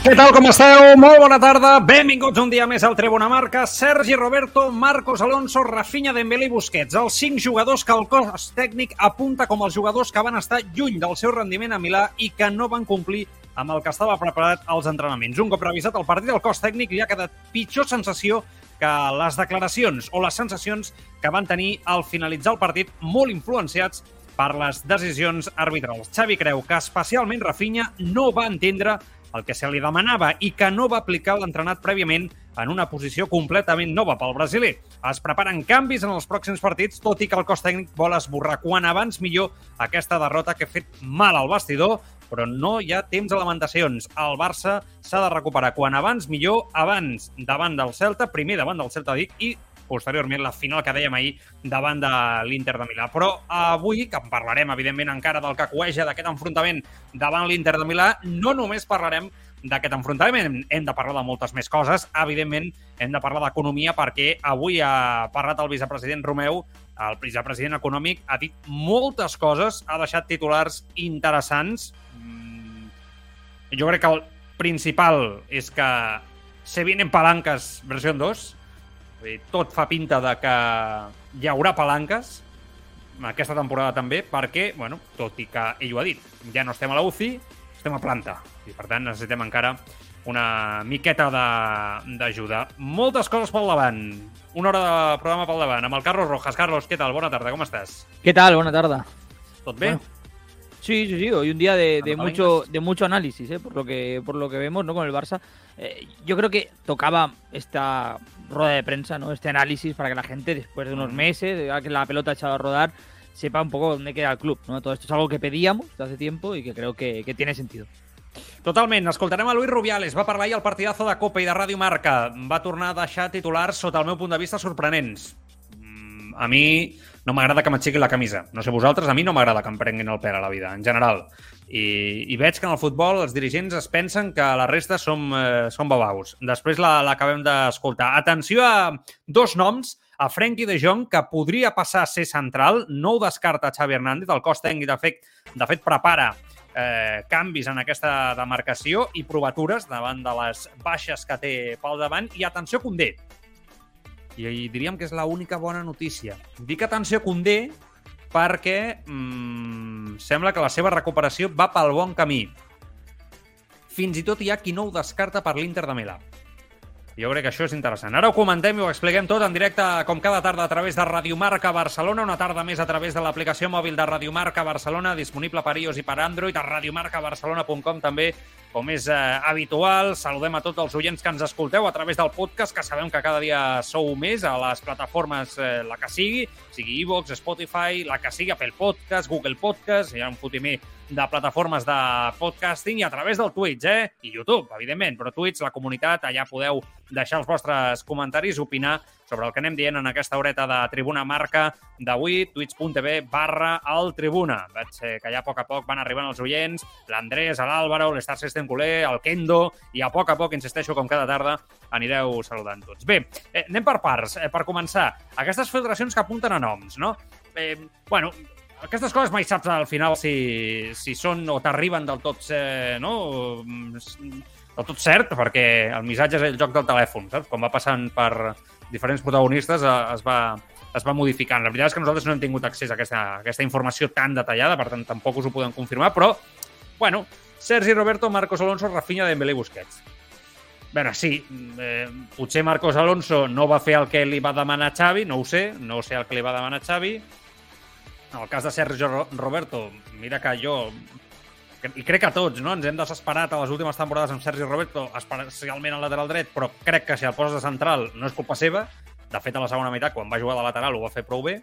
Què tal, com esteu? Molt bona tarda. Benvinguts un dia més al Tribuna Marca. Sergi Roberto, Marcos Alonso, Rafinha, Dembélé i Busquets. Els cinc jugadors que el cos tècnic apunta com els jugadors que van estar lluny del seu rendiment a Milà i que no van complir amb el que estava preparat als entrenaments. Un cop revisat el partit, el cos tècnic li ha quedat pitjor sensació que les declaracions o les sensacions que van tenir al finalitzar el partit molt influenciats per les decisions arbitrals. Xavi creu que especialment Rafinha no va entendre el que se li demanava i que no va aplicar l'entrenat prèviament en una posició completament nova pel brasiler. Es preparen canvis en els pròxims partits, tot i que el cos tècnic vol esborrar quan abans millor aquesta derrota que ha fet mal al vestidor, però no hi ha temps de lamentacions. El Barça s'ha de recuperar quan abans millor, abans davant del Celta, primer davant del Celta Vic i posteriorment la final que dèiem ahir davant de l'Inter de Milà. Però avui, que en parlarem, evidentment, encara del que coeja d'aquest enfrontament davant l'Inter de Milà, no només parlarem d'aquest enfrontament. Hem de parlar de moltes més coses. Evidentment, hem de parlar d'economia perquè avui ha parlat el vicepresident Romeu, el vicepresident econòmic, ha dit moltes coses, ha deixat titulars interessants. Mm, Jo crec que el principal és que se vienen palanques versió 2, Vull dir, tot fa pinta de que hi haurà palanques aquesta temporada també, perquè, bueno, tot i que ell ho ha dit, ja no estem a la UCI, estem a planta. I, per tant, necessitem encara una miqueta de- d'ajuda. Moltes coses pel davant. Una hora de programa pel davant. Amb el Carlos Rojas. Carlos, què tal? Bona tarda, com estàs? ¿Qué tal? Buena tarde. Tot bé? Bueno. Sí, sí, sí. Hoy un día de, mucho, de mucho análisis, ¿eh? por lo que, por lo que vemos, ¿no? Con el Barça. Eh, yo creo que tocaba esta rueda de prensa, ¿no? Este análisis para que la gente, después de unos meses, ya que la pelota ha echado a rodar, sepa un poco dónde queda el club, ¿no? Todo esto es algo que pedíamos desde hace tiempo y que creo que, que tiene sentido. Totalment. Escoltarem a Luis Rubiales. Va parlar ahir al partidazo de Copa i de Ràdio Marca. Va tornar a deixar titulars, sota el meu punt de vista, sorprenents. Mm, A mi no m'agrada que m'aixequi la camisa. No sé vosaltres, a mi no m'agrada que em prenguin el pèl a la vida, en general. I, I veig que en el futbol els dirigents es pensen que la resta som, eh, som babaus. Després la- l'acabem d'escoltar. Atenció a dos noms, a Frenkie de Jong, que podria passar a ser central, no ho descarta Xavi Hernández, el cos tècnic, de fet, de fet prepara eh, canvis en aquesta demarcació i provatures davant de les baixes que té pel davant. I atenció Condé. I diríem que és l'única bona notícia. Dic atenció Condé perquè mm, sembla que la seva recuperació va pel bon camí. Fins i tot hi ha qui no ho descarta per l'Inter de Milà. Jo crec que això és interessant. Ara ho comentem i ho expliquem tot en directe, com cada tarda, a través de Radiomarca Barcelona, una tarda més a través de l'aplicació mòbil de Radiomarca Barcelona, disponible per iOS i per Android, a radiomarcabarcelona.com també, com és eh, habitual. Saludem a tots els oients que ens escolteu a través del podcast, que sabem que cada dia sou més a les plataformes, eh, la que sigui, sigui iVoox, Spotify, la que sigui, Apple Podcast, Google Podcast, hi ha un fotimer de plataformes de podcasting i a través del Twitch, eh? I YouTube, evidentment, però Twitch, la comunitat, allà podeu deixar els vostres comentaris, opinar sobre el que anem dient en aquesta horeta de Tribuna Marca d'avui, twitch.tv barra el Tribuna. Veig eh, que ja a poc a poc van arribant els oients, l'Andrés, l'Àlvaro, l'Star System Culer, el Kendo, i a poc a poc, insisteixo, com cada tarda, anireu saludant tots. Bé, eh, anem per parts. Eh, per començar, aquestes filtracions que apunten a noms, no? Eh, bueno, aquestes coses mai saps al final si, si són o t'arriben del tot, eh, no? del tot cert, perquè el missatge és el joc del telèfon, saps? Quan va passant per diferents protagonistes eh, es va, es va modificant. La veritat és que nosaltres no hem tingut accés a aquesta, a aquesta informació tan detallada, per tant, tampoc us ho podem confirmar, però, bueno, Sergi Roberto, Marcos Alonso, Rafinha, Dembélé i Busquets. Bé, sí, eh, potser Marcos Alonso no va fer el que li va demanar Xavi, no ho sé, no sé el que li va demanar Xavi. En el cas de Sergi Ro- Roberto, mira que jo i crec que tots, no? Ens hem desesperat a les últimes temporades amb Sergi Roberto, especialment al lateral dret, però crec que si el poses de central no és culpa seva. De fet, a la segona meitat, quan va jugar de lateral, ho va fer prou bé.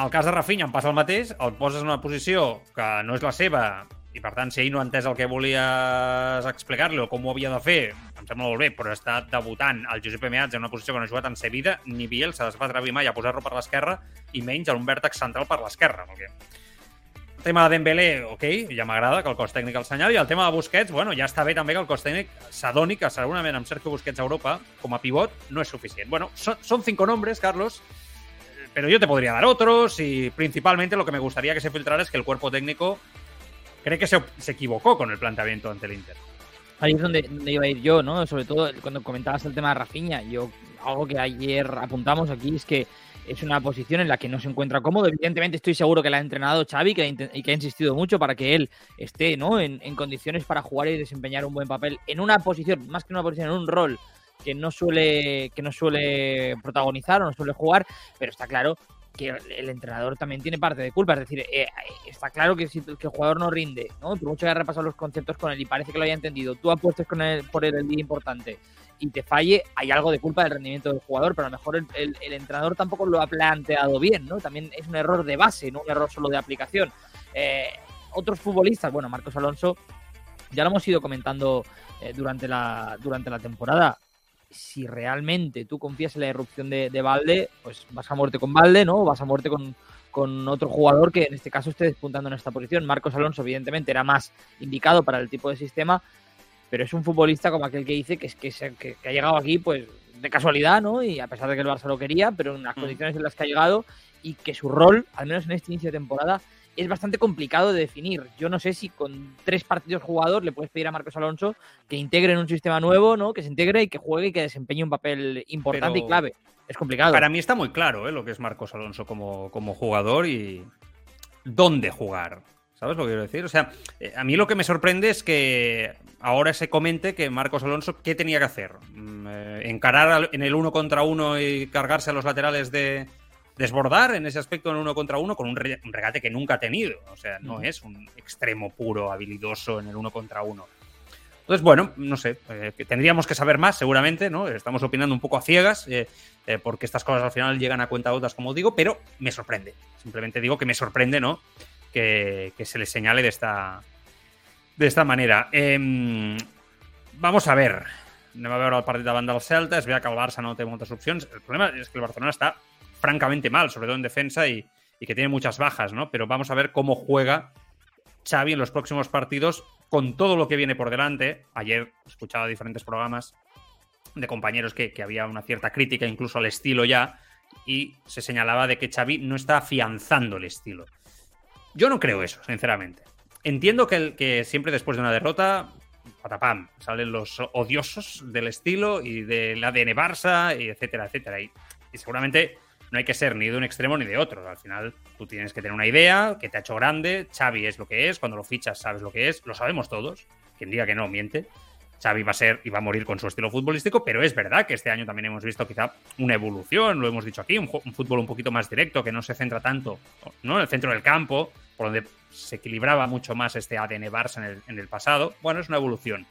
El cas de Rafinha em passa el mateix, el poses en una posició que no és la seva i, per tant, si ell no ha entès el que volies explicar-li o com ho havia de fer, em sembla molt bé, però està debutant el Josep Meazza en una posició que no ha jugat en Sevilla, ni Bielsa es va atrevir mai a posar-lo per l'esquerra i menys en un vèrtex central per l'esquerra, perquè tema de Dembélé, ok, ja m'agrada que el cos tècnic el senyali. El tema de Busquets, bueno, ja està bé també que el cos tècnic s'adoni que segurament amb Busquets a Europa, com a pivot, no és suficient. Bueno, son, cinco nombres, Carlos, pero yo te podría dar otros y principalmente lo que me gustaría que se filtrara es que el cuerpo técnico cree que se, se equivocó con el planteamiento ante el Inter. Ahí es donde, donde iba a ir yo, ¿no? Sobre todo cuando comentabas el tema de Rafinha. Yo, algo que ayer apuntamos aquí es que es una posición en la que no se encuentra cómodo. Evidentemente estoy seguro que la ha entrenado Xavi que ha y que ha insistido mucho para que él esté ¿no? en, en condiciones para jugar y desempeñar un buen papel en una posición, más que una posición, en un rol que no suele, que no suele protagonizar o no suele jugar, pero está claro que el entrenador también tiene parte de culpa. Es decir, eh, está claro que si que el jugador no rinde, ¿no? Por mucho que haya repasado los conceptos con él y parece que lo haya entendido, tú apuestes con él, por él el día importante y te falle, hay algo de culpa del rendimiento del jugador, pero a lo mejor el, entrenador tampoco lo ha planteado bien, ¿no? También es un error de base, no un error solo de aplicación. Eh, otros futbolistas, bueno, Marcos Alonso, ya lo hemos ido comentando eh, durante, la, durante la temporada. Si realmente tú confías en la irrupción de, de Valde, pues vas a muerte con Valde, ¿no? Vas a muerte con, con otro jugador que en este caso esté despuntando en esta posición. Marcos Alonso, evidentemente, era más indicado para el tipo de sistema, pero es un futbolista como aquel que dice que, es que, se- que- que ha llegado aquí, pues de casualidad, ¿no? Y a pesar de que el Barça lo quería, pero en las Mm. condiciones en las que ha llegado y que su rol, al menos en este inicio de temporada, es bastante complicado de definir. Yo no sé si con tres partidos jugados le puedes pedir a Marcos Alonso que integre en un sistema nuevo, ¿no? Que se integre y que juegue y que desempeñe un papel importante Pero- y clave. Es complicado. Para mí está muy claro ¿eh? lo que es Marcos Alonso como, como jugador y dónde jugar. ¿Sabes lo que quiero decir? O sea, eh, a mí lo que me sorprende es que ahora se comente que Marcos Alonso, ¿qué tenía que hacer? Mm, eh, ¿Encarar en el uno contra uno y cargarse a los laterales de desbordar en ese aspecto en uno contra uno con un, re- un regate que nunca ha tenido? O sea, no es un extremo puro, habilidoso en el uno contra uno. Entonces, bueno, no sé, eh, tendríamos que saber más, seguramente, ¿no? Estamos opinando un poco a ciegas, eh, eh, porque estas cosas al final llegan a cuenta otras, como digo, pero me sorprende. Simplemente digo que me sorprende, ¿no? Que, se les señale de esta, de esta manera. Em, vamos a ver. Anem a veure el partit davant del Celta. Es veu que el Barça no té moltes opcions. El problema es que el Barcelona está francamente mal, sobre todo en defensa, y, y que tiene muchas bajas, ¿no? Pero vamos a ver cómo juega Xavi en los próximos partidos con todo lo que viene por delante. Ayer escuchaba diferentes programas de compañeros que, que había una cierta crítica incluso al estilo ya y se señalaba de que Xavi no está afianzando el estilo. Yo no creo eso, sinceramente. Entiendo que, el- que siempre después de una derrota, patapam, salen los odiosos del estilo y del ADN Barça, y etcétera, etcétera. Y, y seguramente no hay que ser ni de un extremo ni de otro. Al final tú tienes que tener una idea que te ha hecho grande. Xavi es lo que es, cuando lo fichas sabes lo que es, lo sabemos todos. Quien diga que no, miente. Xavi va a ser y va a morir con su estilo futbolístico, pero es verdad que este año también hemos visto quizá una evolución, lo hemos dicho aquí, un, fútbol un poquito más directo, que no se centra tanto ¿no? en el centro del campo, por donde se equilibraba mucho más este ADN Barça en el, pasado. Bueno, es una evolución.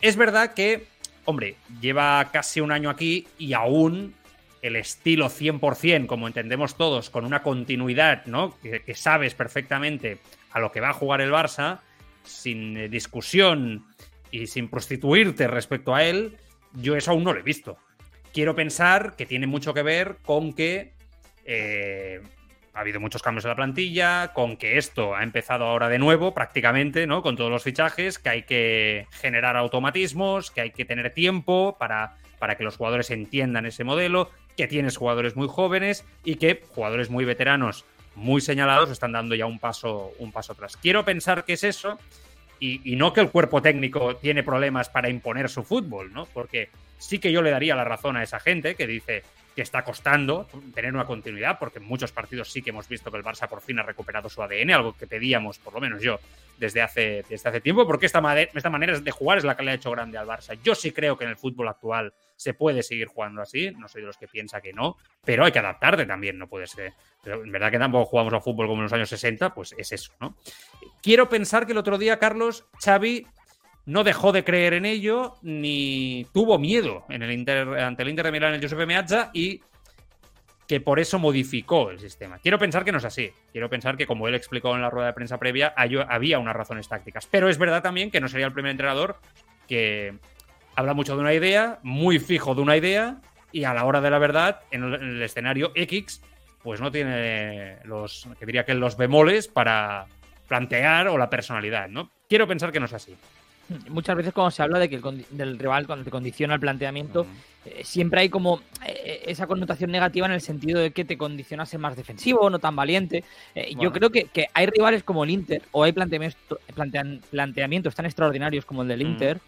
Es verdad que, hombre, lleva casi un año aquí y aún el estilo 100%, como entendemos todos, con una continuidad, ¿no? Que, que sabes perfectamente a lo que va a jugar el Barça, sin eh, discusión y sin prostituirte respecto a él, yo eso aún no lo he visto. Quiero pensar que tiene mucho que ver con que eh, ha habido muchos cambios en la plantilla, con que esto ha empezado ahora de nuevo prácticamente, ¿no? Con todos los fichajes, que hay que generar automatismos, que hay que tener tiempo para, para que los jugadores entiendan ese modelo, que tienes jugadores muy jóvenes y que jugadores muy veteranos, muy señalados, están dando ya un paso, un paso atrás. Quiero pensar que es eso y, no que el cuerpo técnico tiene problemas para imponer su fútbol, ¿no? Porque sí que yo le daría la razón a esa gente que dice que está costando tener una continuidad, porque en muchos partidos sí que hemos visto que el Barça por fin ha recuperado su ADN, algo que pedíamos, por lo menos yo, desde hace, desde hace tiempo, porque esta, esta manera de jugar es la que le ha hecho grande al Barça. Yo sí creo que en el fútbol actual se puede seguir jugando así, no soy de los que piensa que no, pero hay que adaptarte también, no puede ser. Pero en verdad que tampoco jugamos a fútbol como en los años 60, pues es eso, ¿no? Quiero pensar que el otro día, Carlos, Xavi no dejó de creer en ello ni tuvo miedo en el ante el Inter de Milán, el Giuseppe Meazza, y que por eso modificó el sistema. Quiero pensar que no es así. Quiero pensar que, como él explicó en la rueda de prensa previa, había unas razones tácticas. Pero es verdad también que no sería el primer entrenador que habla mucho de una idea, muy fijo de una idea, y a la hora de la verdad, en el, en el escenario X, pues no tiene los, que diría que los bemoles para, plantear o la personalidad, ¿no? Quiero pensar que no es así. Muchas veces cuando se habla de que el del rival cuando te condiciona el planteamiento, eh, siempre hay como eh, esa connotación negativa en el sentido de que te condiciona a ser más defensivo, no tan valiente. Eh, yo creo que, que, hay rivales como el Inter o hay planteamientos, planteamientos tan extraordinarios como el del Inter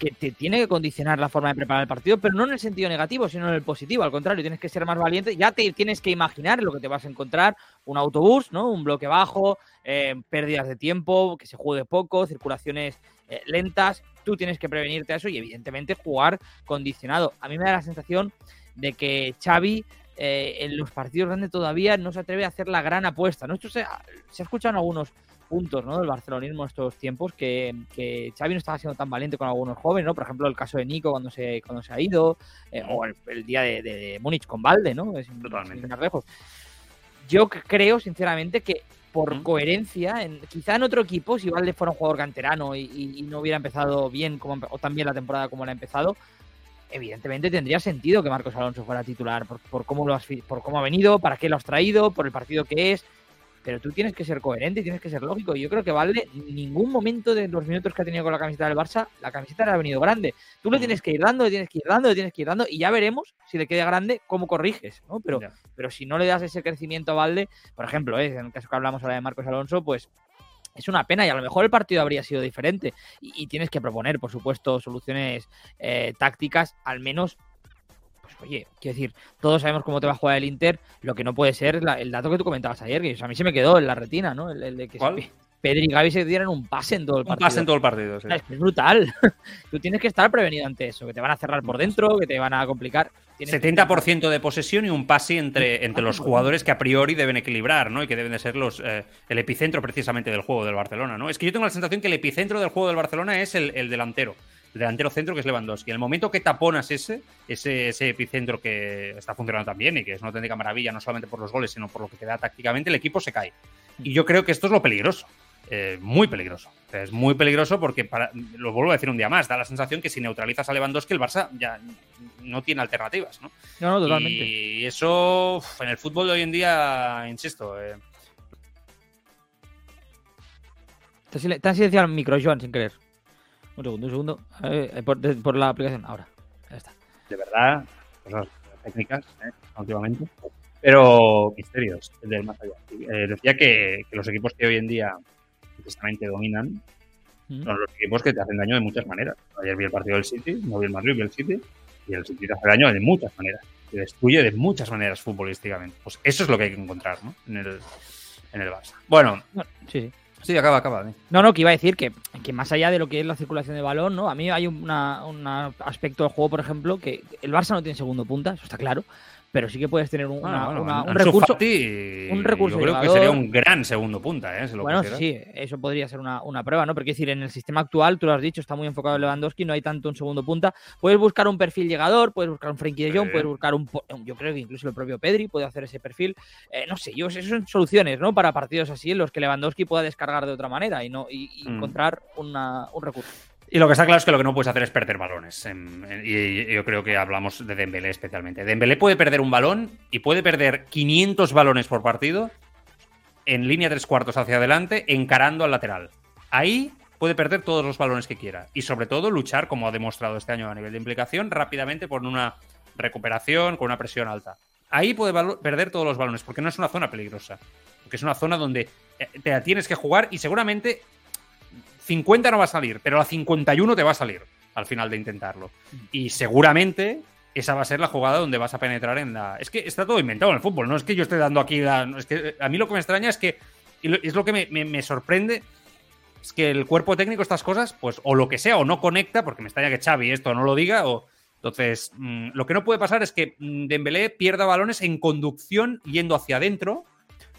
que te tiene que condicionar la forma de preparar el partido, pero no en el sentido negativo, sino en el positivo. Al contrario, tienes que ser más valiente. Ya te tienes que imaginar lo que te vas a encontrar: un autobús, ¿no? Un bloque bajo, eh, pérdidas de tiempo, que se juegue poco, circulaciones eh, lentas. Tú tienes que prevenirte a eso y, evidentemente, jugar condicionado. A mí me da la sensación de que Xavi eh, en los partidos grandes todavía no se atreve a hacer la gran apuesta. ¿no? Esto se, se ha escuchado en algunos puntos ¿no? del barcelonismo estos tiempos que, que, Xavi no estaba siendo tan valiente con algunos jóvenes, ¿no? Por ejemplo, el caso de Nico cuando se, cuando se ha ido, eh, o el, día de, de, Múnich con Valde, ¿no? Totalmente. lejos. Yo creo, sinceramente, que por coherencia, en, quizá en otro equipo, si Valde fuera un jugador canterano y, no hubiera empezado bien como, o también la temporada como la ha empezado, evidentemente tendría sentido que Marcos Alonso fuera titular por, por, cómo lo has, por cómo ha venido, para qué lo has traído, por el partido que es pero tú tienes que ser coherente y tienes que ser lógico. Y yo creo que Valde, ningún momento de los minutos que ha tenido con la camiseta del Barça, la camiseta le ha venido grande. Tú le tienes que ir dando, le tienes que ir dando, le tienes que ir dando, y ya veremos si le queda grande cómo corriges, ¿no? Pero, pero si no le das ese crecimiento a Valde, por ejemplo, ¿eh? en el caso que hablamos ahora de Marcos Alonso, pues es una pena y a lo mejor el partido habría sido diferente. Y, tienes que proponer, por supuesto, soluciones eh, tácticas, al menos oye, quiero decir, todos sabemos cómo te va a jugar el Inter, lo que no puede ser el dato que tú comentabas ayer, que a mí se me quedó en la retina, ¿no? El, de que Pedri y Gaby se dieran un pase en todo el partido. Un pase en todo el partido, sí. Es, brutal. tú tienes que estar prevenido ante eso, que te van a cerrar por dentro, que te van a complicar. 70% de posesión y un pase entre, entre los jugadores que a priori deben equilibrar, ¿no? Y que deben de ser los eh, el epicentro precisamente del juego del Barcelona, ¿no? Es que yo tengo la sensación que el epicentro del juego del Barcelona es el delantero centro que es Lewandowski. En el momento que taponas ese, ese, ese epicentro que está funcionando también y que es una auténtica maravilla, no solamente por los goles, sino por lo que te da tácticamente, el equipo se cae. Y yo creo que esto es lo peligroso. Eh, muy peligroso. Es muy peligroso porque, para, lo vuelvo a decir un día más, da la sensación que si neutralizas a Lewandowski, el Barça ya no tiene alternativas, ¿no? No, no, totalmente. Y eso, en el fútbol de hoy en día, insisto. Eh... Te has silenciado el micro, Joan, sin querer. Un segundo, un segundo. Eh, por, la aplicación. Ahora. Ya está. De verdad, cosas técnicas, ¿eh? últimamente. Pero misterios, del más allá. Eh, decía que, los equipos que hoy en día precisamente dominan mm. son los equipos que te hacen daño de muchas maneras. Ayer vi el partido del City, no vi el Madrid, vi el City, y el City te hace daño de muchas maneras. Te destruye de muchas maneras futbolísticamente. Pues eso es lo que hay que encontrar, ¿no? En el, en el Barça. Bueno, sí. Sí, acaba, acaba. No, no, que iba a decir que, que, más allá de lo que es la circulación de balón, ¿no? A mí hay un aspecto del juego, por ejemplo, que el Barça no tiene segundo punta, eso está claro pero sí que puedes tener un, recurso. un recurso. Yo creo que sería un gran segundo punta, ¿eh? bueno, sí, eso podría ser una, prueba, ¿no? Porque decir, en el sistema actual, tú lo has dicho, está muy enfocado en Lewandowski, no hay tanto un segundo punta. Puedes buscar un perfil llegador, puedes buscar un Frenkie de Jong, puedes buscar un. Yo creo que incluso el propio Pedri puede hacer ese perfil. Eh, no sé, yo, esas son soluciones, ¿no? Para partidos así en los que Lewandowski pueda descargar de otra manera y, no, y, mm. encontrar un recurso. Y lo que está claro es que lo que no puedes hacer es perder balones. y yo creo que hablamos de Dembélé especialmente. Dembélé puede perder un balón y puede perder 500 balones por partido en línea tres cuartos hacia adelante, encarando al lateral. Ahí puede perder todos los balones que quiera. Y sobre todo luchar, como ha demostrado este año a nivel de implicación, rápidamente por una recuperación, con una presión alta. Ahí puede perder todos los balones, porque no es una zona peligrosa. Porque es una zona donde eh, te la tienes que jugar y seguramente 50 no va a salir, pero la 51 te va a salir al final de intentarlo. Y seguramente esa va a ser la jugada donde vas a penetrar en la. Es que está todo inventado en el fútbol, no es que yo esté dando aquí la. A mí lo que me extraña es que. Es lo que me, sorprende. Es que el cuerpo técnico, estas cosas, pues, o lo que sea, o no conecta, porque me extraña que Xavi esto no lo diga, o. Entonces, mm, lo que no puede pasar es que mm, Dembélé pierda balones en conducción yendo hacia adentro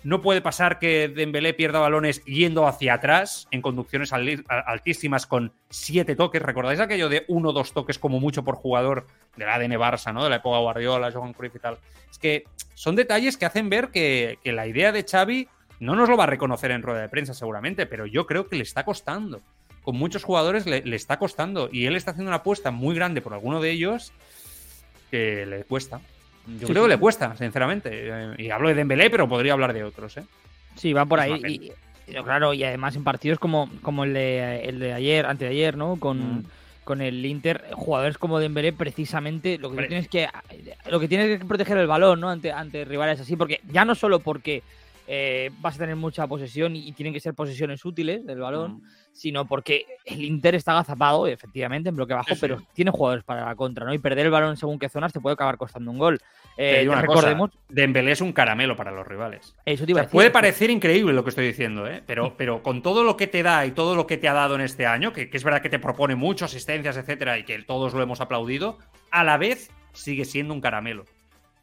no puede pasar que Dembélé pierda balones yendo hacia atrás en conducciones altísimas con siete toques. ¿Recordáis aquello de uno o dos toques como mucho por jugador de la ADN Barça, ¿no? De la época Guardiola, Johan Cruyff y tal. Es que son detalles que hacen ver que, la idea de Xavi no nos lo va a reconocer en rueda de prensa seguramente, pero yo creo que le está costando. Con muchos jugadores le está costando y él está haciendo una apuesta muy grande por alguno de ellos que le cuesta. Yo creo que le cuesta, sinceramente. Y hablo de Dembélé, pero podría hablar de otros, ¿eh? Sí, va por ahí. claro, y además en partidos como, como el, de, el de ayer, antes de ayer, ¿no? Con, Mm. con el Inter, jugadores como Dembélé, precisamente lo que tienes que lo que tienes que proteger el balón, ¿no? Ante, ante rivales así, porque ya no solo porque eh, vas a tener mucha posesión y, tienen que ser posesiones útiles del balón, Mm. sino porque el Inter está agazapado, efectivamente, en bloque bajo, Sí, sí. pero tiene jugadores para la contra, ¿no? Y perder el balón según qué zonas te puede acabar costando un gol. Eh, una recordemos, cosa, Dembélé es un caramelo para los rivales. eso te O a decir, puede parecer increíble lo que estoy diciendo, ¿eh? pero, pero con todo lo que te da y todo lo que te ha dado en este año, que, que es verdad que te propone mucho, asistencias, etcétera, y que todos lo hemos aplaudido, a la vez sigue siendo un caramelo.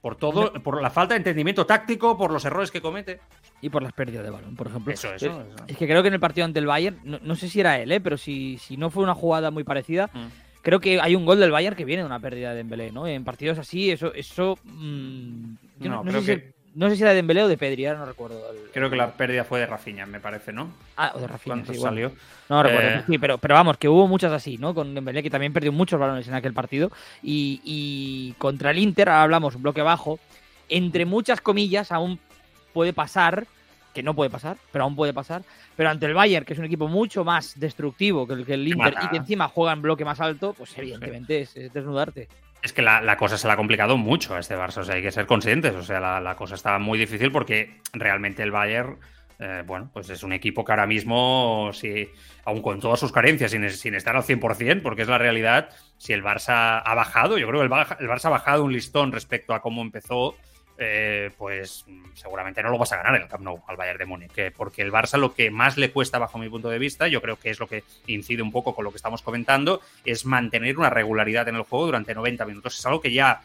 Por todo, por la falta de entendimiento táctico, por los errores que comete. Y por las pérdidas de balón, por ejemplo. Eso, eso, eso. Es que creo que en el partido ante el Bayern, no, no sé si era él, ¿eh? pero si, si no fue una jugada muy parecida, Mm. creo que hay un gol del Bayern que viene de una pérdida de Dembélé, ¿no? En partidos así, eso... eso mm, yo No, no, no creo sé si, que- no sé si era de Dembélé o de Pedri, ahora no recuerdo. el- Creo que la pérdida fue de Rafinha, me parece, ¿no? Ah, o de Rafinha, sí, bueno. salió. No recuerdo, Eh. sí, pero, pero vamos, que hubo muchas así, ¿no? Con Dembélé, que también perdió muchos balones en aquel partido. Y, y contra el Inter, ahora hablamos, un bloque bajo, entre muchas comillas, aún puede pasar, que no puede pasar, pero aún puede pasar. Pero ante el Bayern, que es un equipo mucho más destructivo que el, que el Inter mata. y que encima juega en bloque más alto, pues evidentemente es, es desnudarte. Es que la, la cosa se le ha complicado mucho a este Barça, o sea, hay que ser conscientes, o sea, la, la cosa está muy difícil porque realmente el Bayern, eh, bueno, pues es un equipo que ahora mismo, si, aun con todas sus carencias, sin, sin estar al 100%, porque es la realidad, si el Barça ha bajado, yo creo que el, el Barça ha bajado un listón respecto a cómo empezó, eh, pues mm, seguramente no lo vas a ganar en el Camp Nou al Bayern de Múnich, porque el Barça lo que más le cuesta bajo mi punto de vista, yo creo que es lo que incide un poco con lo que estamos comentando, es mantener una regularidad en el juego durante 90 minutos. Es algo que ya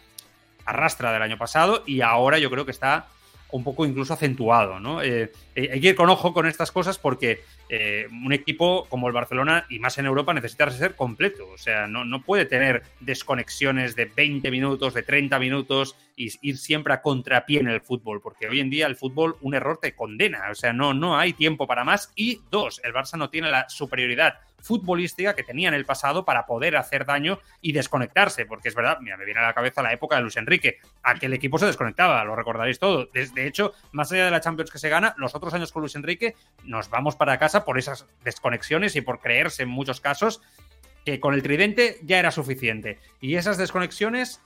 arrastra del año pasado y ahora yo creo que está un poco incluso acentuado, ¿no? Eh, eh, hay que ir con ojo con estas cosas porque eh, un equipo como el Barcelona, y más en Europa, necesita ser completo. O sea, no, no puede tener desconexiones de 20 minutos, de 30 minutos y ir siempre a contrapié en el fútbol, porque hoy en día el fútbol un error te condena. O sea, no, no hay tiempo para más. Y dos, el Barça no tiene la superioridad futbolística que tenía en el pasado para poder hacer daño y desconectarse, porque es verdad, mira, me viene a la cabeza la época de Luis Enrique, aquel equipo se desconectaba, lo recordaréis todo. De, de hecho, más allá de la Champions que se gana, los otros años con Luis Enrique nos vamos para casa por esas desconexiones y por creerse en muchos casos que con el tridente ya era suficiente. Y esas desconexiones,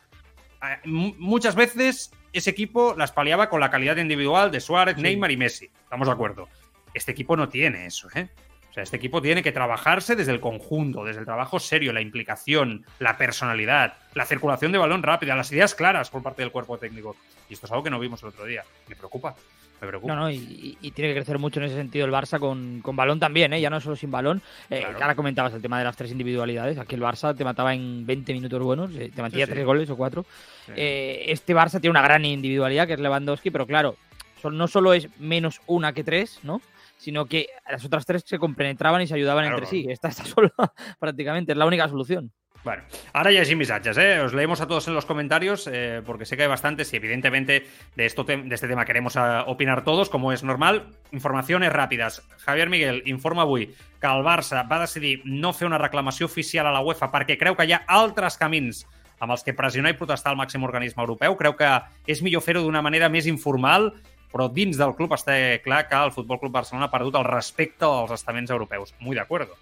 eh, mu- muchas veces ese equipo las paliaba con la calidad individual de Suárez, Neymar y Messi. Estamos de acuerdo. Este equipo no tiene eso, ¿eh? O sea, este equipo tiene que trabajarse desde el conjunto, desde el trabajo serio, la implicación, la personalidad, la circulación de balón rápida, las ideas claras por parte del cuerpo técnico. Y esto es algo que no vimos el otro día. Me preocupa. Me preocupa. No, no, y, tiene que crecer mucho en ese sentido el Barça con, con balón también, ¿eh? ya no solo sin balón. Eh, Claro. Ahora comentabas el tema de las tres individualidades. Aquí el Barça te mataba en 20 minutos buenos, eh, te metía Sí, sí. tres goles o cuatro. Sí. Eh, este Barça tiene una gran individualidad que es Lewandowski, pero claro, son- no solo es menos una que tres, ¿no? Sino que las otras tres se compenetraban y se ayudaban Claro, entre sí. Esta está sola prácticamente, es la única solución. Bueno, ahora ya sin missatges, ¿eh? Os leemos a todos en los comentarios, eh, porque sé que hay bastantes y evidentemente de, esto de este tema queremos ah, opinar todos, como és normal. Informacions ràpides. Javier Miguel informa avui que el Barça va decidir no fer una reclamació oficial a la UEFA perquè creu que hi ha altres camins amb els que pressionar i protestar al màxim organisme europeu. Creu que és millor fer-ho d'una manera més informal, però dins del club està clar que el Futbol Club Barcelona ha perdut el respecte als estaments europeus. Muy de acuerdo.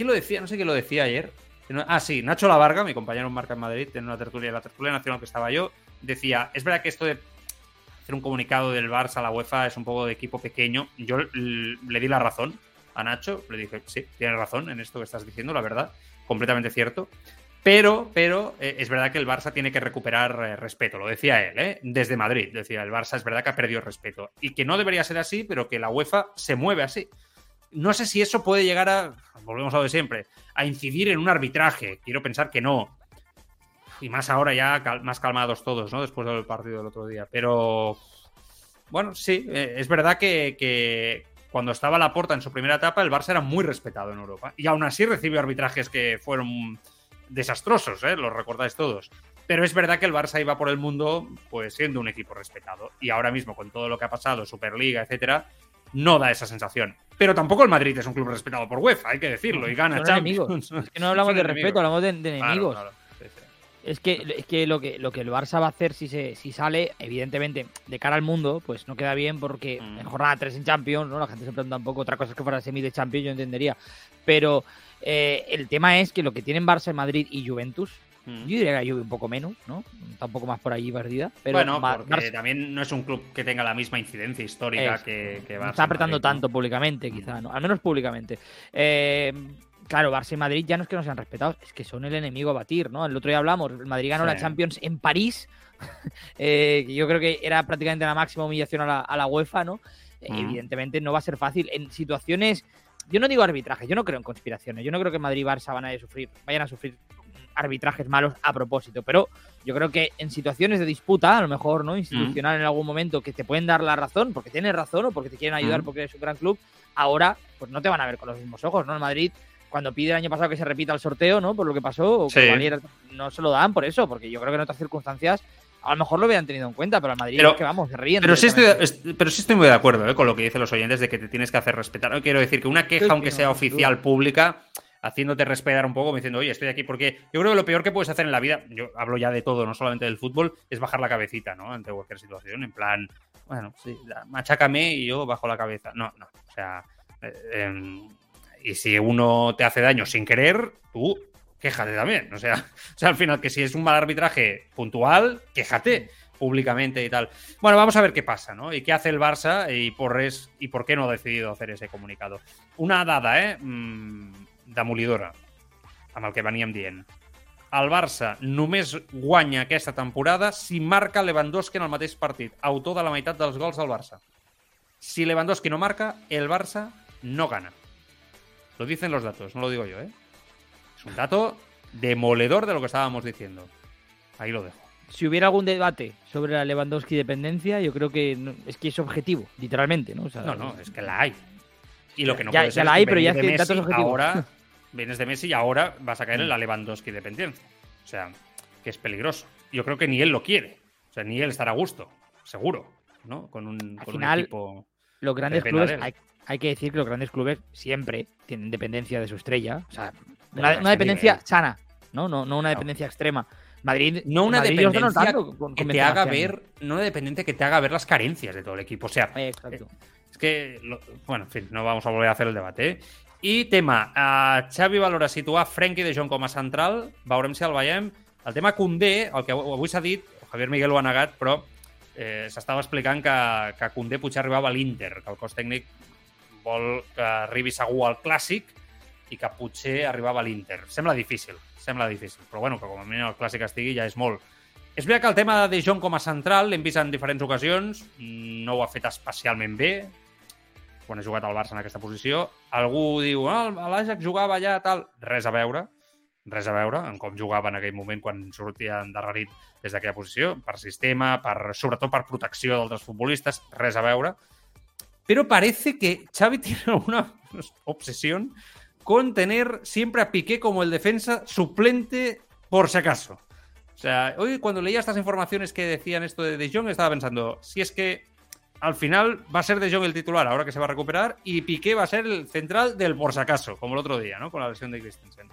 ¿Quién lo decía? No sé quién lo decía ayer. Ah, sí, Nacho Lavarga, mi compañero en Marca en Madrid, en una tertulia, la tertulia nacional que estaba yo, decía, es verdad que esto de hacer un comunicado del Barça a la UEFA es un poco de equipo pequeño. Yo le di la razón a Nacho, le dije, sí, tienes razón en esto que estás diciendo, la verdad, completamente cierto. Pero, pero eh, es verdad que el Barça tiene que recuperar eh, respeto, lo decía él, ¿eh? desde Madrid. Decía, el Barça es verdad que ha perdido respeto. Y que no debería ser así, pero que la UEFA se mueve así. No sé si eso puede llegar a, volvemos a lo de siempre, a incidir en un arbitraje. Quiero pensar que no. Y más ahora ya más calmados todos, ¿no? Después del partido del otro día. Pero, bueno, sí, eh, es verdad que, que cuando estaba la porta en su primera etapa, el Barça era muy respetado en Europa. Y aún así recibió arbitrajes que fueron desastrosos, ¿eh? Los recordáis todos. Pero es verdad que el Barça iba por el mundo pues siendo un equipo respetado. Y ahora mismo, con todo lo que ha pasado, Superliga, etcétera, no da esa sensación. Pero tampoco el Madrid es un club respetado por UEFA, hay que decirlo, y gana Champions. enemigos. Es que no hablamos de respeto, hablamos de, de Claro, enemigos. claro. Sí, sí. Es que, es que, lo que lo que el Barça va a hacer si se si sale, evidentemente, de cara al mundo, pues no queda bien porque Mm. en jornada 3 en Champions, ¿no? La gente se pregunta un poco, otra cosa es que fuera semi de Champions, yo entendería. Pero eh, el tema es que lo que tienen Barça, Madrid y Juventus, Mm. yo diría que la Juve un poco menos, ¿no? Está un poco más por allí perdida. Pero bueno, porque también no es un club que tenga la misma incidencia histórica Es- que, que Barça está apretando Madrid, ¿no? tanto públicamente, quizá, ¿no? Al menos públicamente. Eh, claro, Barça y Madrid ya no es que no sean respetados, es que son el enemigo a batir, ¿no? El otro día hablamos, el Madrid ganó Sí. la Champions en París, eh, yo creo que era prácticamente la máxima humillación a la, a la UEFA, ¿no? Mm. Evidentemente no va a ser fácil. En situaciones, yo no digo arbitraje, yo no creo en conspiraciones, yo no creo que Madrid y Barça van a sufrir, vayan a sufrir arbitrajes malos a propósito, pero yo creo que en situaciones de disputa, a lo mejor, ¿no? Institucional en algún momento, que te pueden dar la razón, porque tienes razón o porque te quieren ayudar porque eres un gran club, ahora pues no te van a ver con los mismos ojos, ¿no? El Madrid, cuando pide el año pasado que se repita el sorteo, ¿no? Por lo que pasó, o que Sí. no se lo dan por eso, porque yo creo que en otras circunstancias a lo mejor lo hubieran tenido en cuenta, pero al Madrid Pero- es que vamos, se ríen. Pero sí, estoy, pero sí estoy muy de acuerdo ¿eh? con lo que dicen los oyentes de que te tienes que hacer respetar. Quiero decir que una queja, aunque sea oficial, pública, haciéndote respetar un poco, como diciendo, oye, estoy aquí porque yo creo que lo peor que puedes hacer en la vida, yo hablo ya de todo, no solamente del fútbol, es bajar la cabecita, ¿no? Ante cualquier situación, en plan, bueno, machácame y yo bajo la cabeza. No, no, o sea, eh, em, y si uno te hace daño sin querer, tú quéjate también. O sea, o sea, al final, que si es un mal arbitraje puntual, quéjate públicamente y tal. Bueno, vamos a ver qué pasa, ¿no? Y qué hace el Barça y por, res, y por qué no ha decidido hacer ese comunicado. Una dada, eh? Mm, demolidora, amb el que veníem dient. El Barça només guanya aquesta temporada si marca Lewandowski en el mateix partit, autor de la meitat dels gols del Barça. Si Lewandowski no marca, el Barça no gana. Lo dicen los datos, no lo digo yo, ¿eh? Es un dato demoledor de lo que estábamos diciendo. Ahí lo dejo. Si hubiera algún debate sobre la Lewandowski dependencia, yo creo que no- es que es objetivo, literalmente, ¿no? O sea, No, no, es que la hay. Y lo que no Ya- puede ya ser la es hay, que pero ya es que datos objetivos. ahora vienes de Messi y ahora vas a caer en la Lewandowski dependencia. O sea, que es peligroso. Yo creo que ni él lo quiere. O sea, ni él estará a gusto, seguro, ¿no? Con un, Al con final, un equipo. los grandes clubes, hay, hay que decir que los grandes clubes siempre tienen dependencia de su estrella. O sea, una, dependencia nivel. sana, ¿no? No, no una dependencia extrema. Madrid. No una Madrid dependencia con- que con te haga ver, no una dependencia que te haga ver las carencias de todo el equipo. O sea, Eh, exacto. Es que, lo- bueno, en fin, no vamos a volver a hacer el debat, eh? I tema, uh, Xavi valora situar Frenkie de Jong com a central, veurem si el veiem. El tema Condé, el que av- avui s'ha dit, Javier Miguel ho ha negat, però eh, s'estava explicant que, que Condé potser arribava a l'Inter, que el cos tècnic vol que arribi segur al Clàssic i que potser arribava a l'Inter. Sembla difícil, sembla difícil, però bueno, que com a mínim el Clàssic estigui ja és molt. És veritat que el tema de De Jong com a central l'hem vist en diferents ocasions, no ho ha fet especialment bé, quan ha jugat al Barça en aquesta posició. Algú diu, ah, l'Ajax jugava allà, tal. Res a veure, res a veure en com jugava en aquell moment quan sortia endarrerit des d'aquella posició, per sistema, per, sobretot per protecció d'altres futbolistes, res a veure. Pero parece que Xavi tiene una obsesión con tener siempre a Piqué como el defensa suplente por si acaso. O sea, hoy cuando leía estas informaciones que decían esto de De Jong, estaba pensando, si es que al final va a ser De Jong el titular ahora que se va a recuperar y Piqué va a ser el central del por si acaso, como el otro día, ¿no? Con la lesión de Christensen.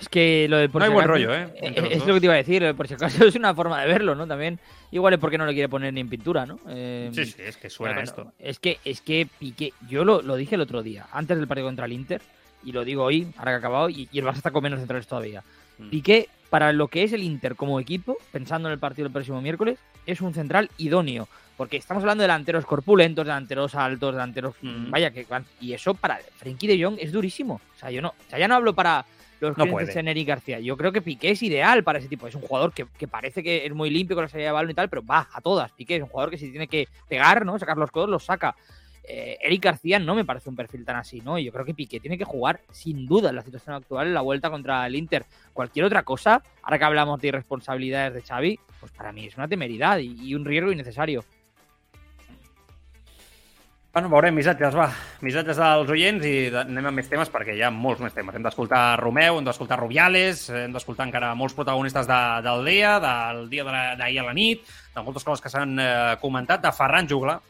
Es que lo de por No hay buen rollo, ¿eh? Entre Es lo que te iba a decir, el por si acaso es una forma de verlo, ¿no? También. Igual es porque no lo quiere poner ni en pintura, ¿no? Eh, Sí, sí, es que suena esto. Es que, es que Piqué, yo lo, lo dije el otro día, antes del partido contra el Inter, y lo digo hoy, ahora que ha acabado, y, y el Barça está con menos centrales todavía. Mm. Piqué, para lo que es el Inter como equipo, pensando en el partido del próximo miércoles, es un central idóneo. Porque estamos hablando de delanteros corpulentos, delanteros altos, delanteros. Mm. Vaya, que Y eso para Frenkie de Jong es durísimo. O sea, yo no. O sea, ya no hablo para los No clientes en Eric García. Yo creo que Piqué es ideal para ese tipo. Es un jugador que, que parece que es muy limpio con la salida de balón y tal, pero va a todas. Piqué es un jugador que si tiene que pegar, ¿no? Sacar los codos, los saca. Eh, Eric García no me parece un perfil tan así, ¿no? Yo creo que Piqué tiene que jugar sin duda en la situación actual en la vuelta contra el Inter. Cualquier otra cosa, ahora que hablamos de irresponsabilidades de Xavi, pues para mí es una temeridad y, y un riesgo innecesario. Bueno, veurem missatges, va. Missatges dels oients i anem amb més temes perquè hi ha molts més temes. Hem d'escoltar Romeu, hem d'escoltar Rubiales, hem d'escoltar encara molts protagonistes de, del dia, del dia d'ahir a la nit, de moltes coses que s'han eh, comentat, de Ferran Jugla.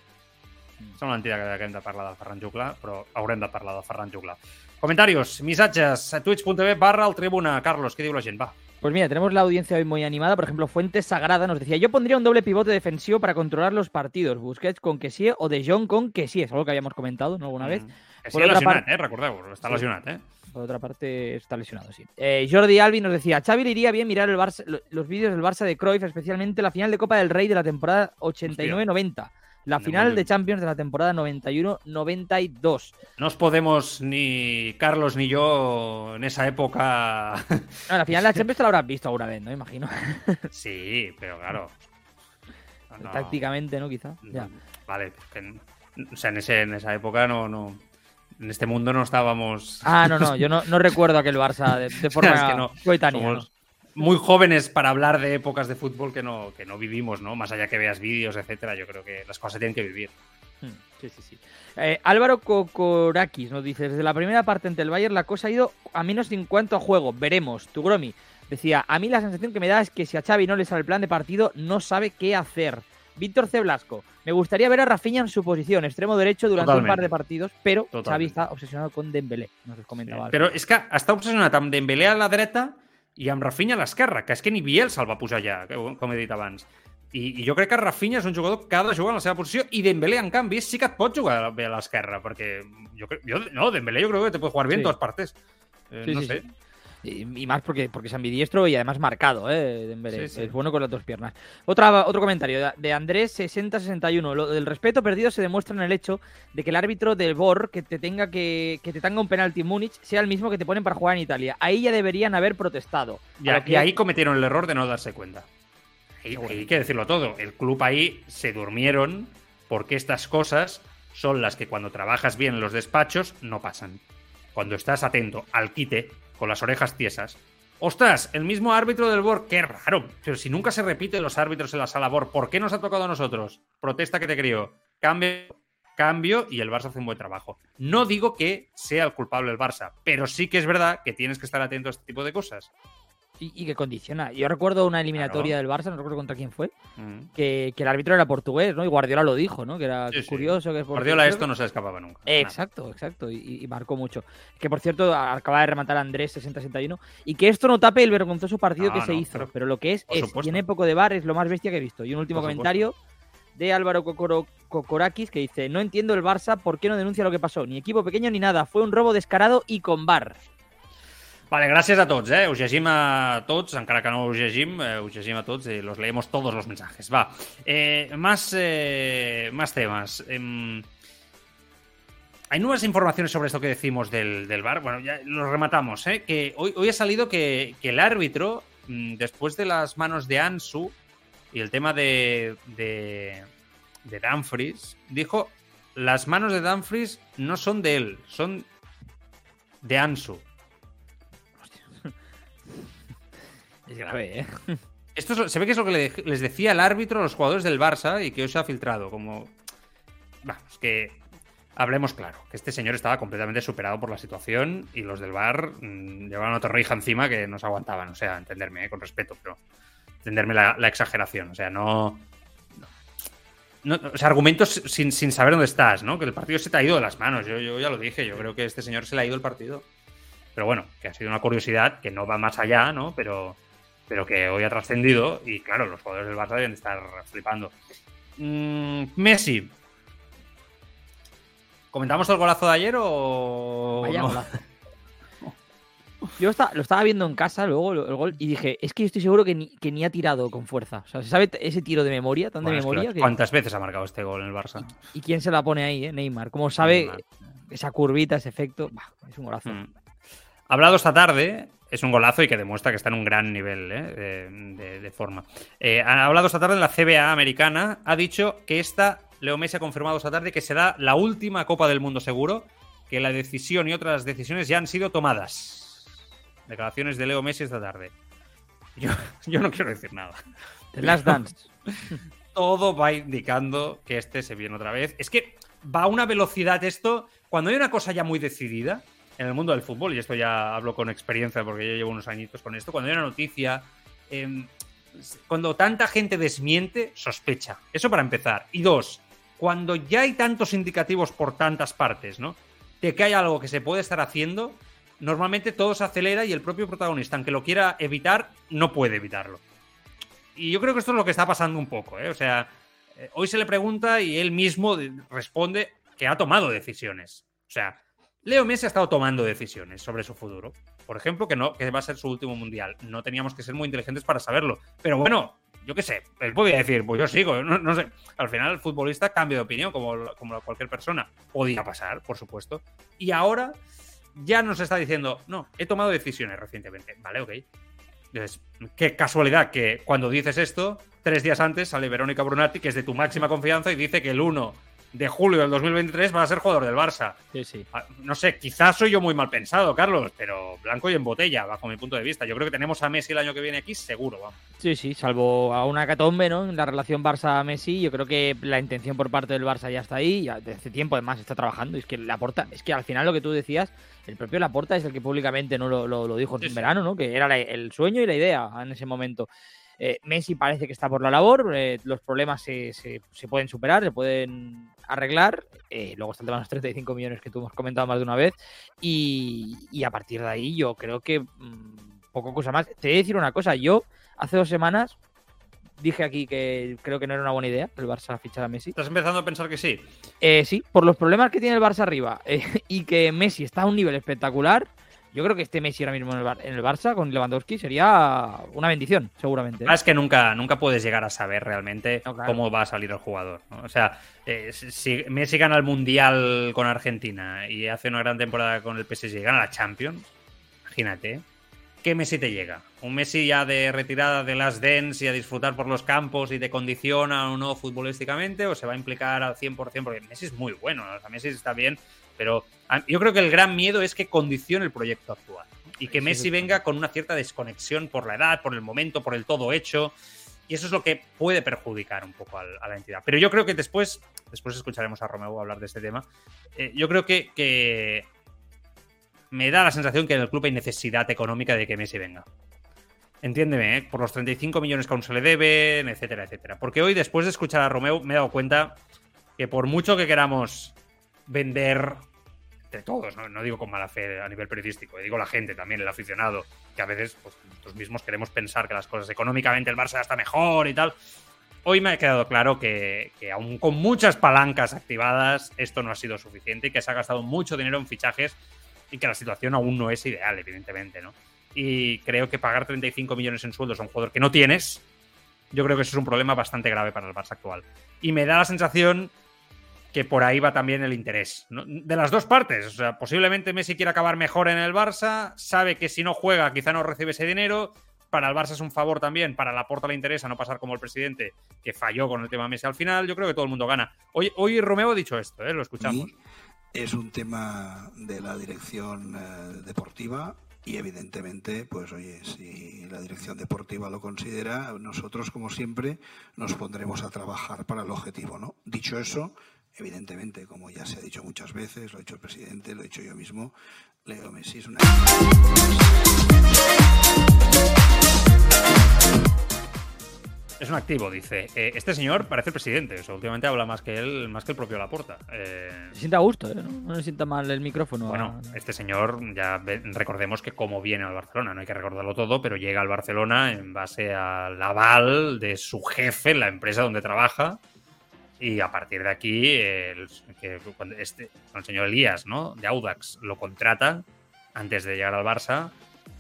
Sembla mentida que, que hem de parlar del Ferran Jugla, però haurem de parlar del Ferran Jugla. Comentaris, missatges, twitch.tv barra el Tribuna. Carlos, què diu la gent? Va. Pues mira, tenemos la audiencia hoy muy animada. Por ejemplo, Fuentes Sagrada nos decía: Yo pondría un doble pivote defensivo para controlar los partidos. Busquets con Kessie o De Jong con Kessie. Es algo que habíamos comentado ¿no? alguna vez. Mm. Que Por sí, otra parte- eh? Recordeu, està Sí. lesionat, eh? Por otra parte, está lesionado, sí. Eh, Jordi Albi nos decía: Xavi le iría bien mirar el Barça- lo- los vídeos del Barça de Cruyff, especialmente la final de Copa del Rey de la temporada 89-90. La final de Champions de la temporada 91-92. No os podemos, ni Carlos ni yo, en esa época... No, la final de la Champions te la habrás visto alguna vez, ¿no? Imagino. sí, pero claro. No. Tácticamente, ¿no? Quizá. Mm, Ya. Vale, en- o sea, en, ese, en esa época no, no... En este mundo no estábamos... Ah, no, no, yo no, no recuerdo aquel Barça de, de forma Es que no, coetánea. somos muy jóvenes para hablar de épocas de fútbol que no, que no vivimos, ¿no? Más allá que veas vídeos, etcétera, yo creo que las cosas se tienen que vivir. ¿no? Mm, Sí, sí, sí. Eh, Álvaro Kokorakis nos dice: Desde la primera parte ante el Bayern la cosa ha ido a menos en cuanto a juego. Veremos. Tugromi decía: A mí la sensación que me da es que si a Xavi no le sale el plan de partido, no sabe qué hacer. Víctor C. Blasco, me gustaría ver a Rafinha en su posición, extremo derecho, durante un par de partidos, pero Xavi Totalmente. está obsesionado con Dembélé, nos comentaba. Álvaro. Però és que està obsessionat amb Dembélé a la dreta i amb Rafinha a l'esquerra, que és que ni Bielsa el va posar ja, com he dit abans. I, I jo crec que Rafinha és un jugador que ha de jugar en la seva posició i Dembélé, en canvi, sí que et pot jugar bé a l'esquerra, perquè jo, crec- jo, no, Dembélé yo creo que te puede jugar bien Sí. en todas partes. Eh, Sí, no sí, sé. sí. Y, y más porque, porque es ambidiestro y además marcado, ¿eh? Dembélé. Sí, sí. Es bueno con las dos piernas. Otra, otro comentario de- Andrés 6061. Lo del respeto perdido se demuestra en el hecho de que el árbitro del BOR que te tenga que, que te tenga un penalti en Múnich sea el mismo que te ponen para jugar en Italia. Ahí ya deberían haber protestado. Y, A que- y ahí cometieron el error de no darse cuenta. Ahí hay que decirlo todo. El club ahí se durmieron porque estas cosas son las que cuando trabajas bien en los despachos no pasan. Cuando estás atento al quite, con las orejas tiesas. ¡Ostras! El mismo árbitro del BOR, qué raro. Pero si nunca se repiten los árbitros en la sala BOR, ¿por qué nos ha tocado a nosotros? Protesta que te crió. Cambio, cambio y el Barça hace un buen trabajo. No digo que sea el culpable el Barça, pero sí que es verdad que tienes que estar atento a este tipo de cosas. Y, y que condiciona. Yo recuerdo una eliminatoria del Barça, no recuerdo contra quién fue, Mm. que, que el árbitro era portugués, ¿no? Y Guardiola lo dijo, ¿no? Que era Sí, sí. curioso. Que es Guardiola esto no se escapaba nunca. Exacto, exacto. Y, y marcó mucho. Que por cierto, acaba de rematar a Andrés 6061. Y que esto no tape el vergonzoso partido No, que se no, hizo. pero- Pero, lo que es, es. supuesto. Y en época de bar es lo más bestia que he visto. Y un último Por supuesto. comentario de Álvaro Kokorakis que dice: No entiendo el Barça, ¿por qué no denuncia lo que pasó? Ni equipo pequeño ni nada. Fue un robo descarado y con bar. Vale, gràcies a tots, eh? Us llegim a tots, encara que no us eh, a tots y los leemos todos los mensajes. Va, eh, más, eh, más temas. Em, hay nuevas informaciones sobre esto que decimos del, del bar. Bueno, ya lo rematamos, ¿eh? Que hoy, hoy ha salido que, que el árbitro, mm, después de las manos de Ansu y el tema de, de, de Dumfries, dijo, las manos de Dumfries no son de él, son de Ansu. Es grave, ¿eh? Esto es se ve que es lo que le- les decía el árbitro a los jugadores del Barça y que hoy se ha filtrado. Como. Vamos, que. Hablemos claro, que este señor estaba completamente superado por la situación y los del bar mm, llevaban otra rija encima que no se aguantaban. O sea, entenderme, eh, con respeto, pero. Entenderme la, exageración. O sea, no. no- o sea, argumentos sin, sin saber dónde estás, ¿no? Que el partido se te ha ido de las manos. Yo, ya lo dije, yo creo que este señor se le ha ido el partido. Pero bueno, que ha sido una curiosidad que no va más allá, ¿no? Pero, pero que hoy ha trascendido y claro, los jugadores del Barça deben estar flipando. Mm, Messi. ¿Comentamos el golazo de ayer o Vaya no? golazo. Yo lo estaba viendo en casa luego el gol y dije, es que yo estoy seguro que ni, que ni ha tirado con fuerza. O sea, se sabe ese tiro de memoria, tan Bueno, de es que memoria. que- ¿Cuántas veces ha marcado este gol en el Barça? ¿Y quién se la pone ahí, eh? Neymar? Como sabe Neymar. esa curvita, ese efecto? Bah, es un golazo. Mm. Ha hablado esta tarde, es un golazo y que demuestra que está en un gran nivel ¿eh? de, de- de forma. Eh, ha hablado esta tarde en la CBA americana, ha dicho que esta, Leo Messi ha confirmado esta tarde que será la última Copa del Mundo seguro, que la decisión y otras decisiones ya han sido tomadas. Declaraciones de Leo Messi esta tarde. Yo, yo no quiero decir nada. The Last Dance. Todo va indicando que este se viene otra vez. Es que va a una velocidad esto. Cuando hay una cosa ya muy decidida en el mundo del fútbol, y esto ya hablo con experiencia porque yo llevo unos añitos con esto, cuando hay una noticia, em, cuando tanta gente desmiente, sospecha. Eso para empezar. Y dos, cuando ya hay tantos indicativos por tantas partes, ¿no? De que hay algo que se puede estar haciendo, normalmente todo se acelera y el propio protagonista, aunque lo quiera evitar, no puede evitarlo. Y yo creo que esto es lo que está pasando un poco, ¿eh? O sea, eh, hoy se le pregunta y él mismo responde que ha tomado decisiones. O sea, Leo Messi ha estado tomando decisiones sobre su futuro. Por ejemplo, que no, que va a ser su último mundial. No teníamos que ser muy inteligentes para saberlo. Pero bueno, yo qué sé, él podía decir, pues yo sigo, no, sé. Al final el futbolista cambia de opinión, como, cualquier persona. Podía pasar, por supuesto. Y ahora ya nos está diciendo, no, he tomado decisiones recientemente. Vale, ok. Qué casualidad que cuando dices esto, tres días antes sale Verónica Brunati, que es de tu máxima confianza, y dice que el 1 de julio del 2023 va a ser jugador del Barça. Sí, sí. Ah, no sé, quizás soy yo muy mal pensado, Carlos, pero blanco y en botella, bajo mi punto de vista. Yo creo que tenemos a Messi el año que viene aquí, seguro, vamos. Sí, sí, salvo a una catombe, ¿no? En la relación Barça-Messi, yo creo que la intención por parte del Barça ya está ahí, ya desde hace tiempo además está trabajando. Es que la porta, es que al final lo que tú decías, el propio Laporta es el que públicamente no lo, lo, dijo en verano, ¿no? Que era el sueño y la idea en ese momento. Eh, Messi parece que está por la labor, eh, los problemas se, se, pueden superar, se pueden arreglar. Eh, luego está el tema de los 35 millones que tú hemos comentado más de una vez. Y, a partir de ahí yo creo que mm, poco cosa más. Te voy a decir una cosa, yo hace dos semanas dije aquí que creo que no era una buena idea el Barça fichar a Messi. ¿Estás empezando a pensar que sí? sí, por los problemas que tiene el Barça arriba y que Messi está a un nivel espectacular. Yo creo que este Messi ahora mismo en el, Barça con Lewandowski sería una bendición, seguramente. Es que nunca, nunca puedes llegar a saber realmente cómo va a salir el jugador. O sea, eh, si Messi gana el Mundial con Argentina y hace una gran temporada con el PSG y gana la Champions, imagínate, ¿qué Messi te llega? ¿Un Messi ya de retirada de las dens y a disfrutar por los campos y te condiciona o no futbolísticamente? ¿O se va a implicar al 100%? Porque Messi es muy bueno, o sea, Messi está bien, pero yo creo que el gran miedo es que condicione el proyecto actual. Y que Messi venga con una cierta desconexión por la edad, por el momento, por el todo hecho. Y eso es lo que puede perjudicar un poco a, la entidad. Pero yo creo que después, después escucharemos a Romeo hablar de este tema. Eh, yo creo que, me da la sensación que en el club hay necesidad económica de que Messi venga. Entiéndeme, ¿eh? por los 35 millones que aún se le deben, etcétera, etcétera. Porque hoy, después de escuchar a Romeo, me he dado cuenta que por mucho que queramos vender de todos, ¿no? digo con mala fe a nivel periodístico, digo la gente también, el aficionado, que a veces pues, nosotros mismos queremos pensar que las cosas económicamente el Barça está mejor y tal. Hoy me ha quedado claro que, que aún con muchas palancas activadas, esto no ha sido suficiente y que se ha gastado mucho dinero en fichajes y que la situación aún no es ideal, evidentemente, ¿no? Y creo que pagar 35 millones en sueldos a un jugador que no tienes, yo creo que eso es un problema bastante grave para el Barça actual. Y me da la sensación que por ahí va también el interés. De las dos partes. O sea, posiblemente Messi quiere acabar mejor en el Barça, sabe que si no juega quizá no recibe ese dinero. Para el Barça es un favor también, para la Porta le interesa no pasar como el presidente que falló con el tema Messi al final. Yo creo que todo el mundo gana. Hoy, hoy Romeo ha dicho esto, ¿eh? lo escuchamos. es un tema de la dirección eh, deportiva y evidentemente, pues oye, si la dirección deportiva lo considera, nosotros como siempre nos pondremos a trabajar para el objetivo, ¿no? Dicho eso, Evidentemente, como ya se ha dicho muchas veces, lo ha dicho el presidente, lo he dicho yo mismo, Leo Messi es una... Es un activo, dice. Eh, este señor parece el presidente. O últimamente habla más que él, más que el propio Laporta. Eh, se siente a gusto, ¿eh? ¿no? no le sienta mal el micrófono. Bueno, este señor, ya recordemos que como viene al Barcelona, no hay que recordarlo todo, pero llega al Barcelona en base al aval de su jefe en la empresa donde trabaja y a partir de aquí, el, que cuando este, el señor Elías, ¿no? De Audax, lo contrata antes de llegar al Barça.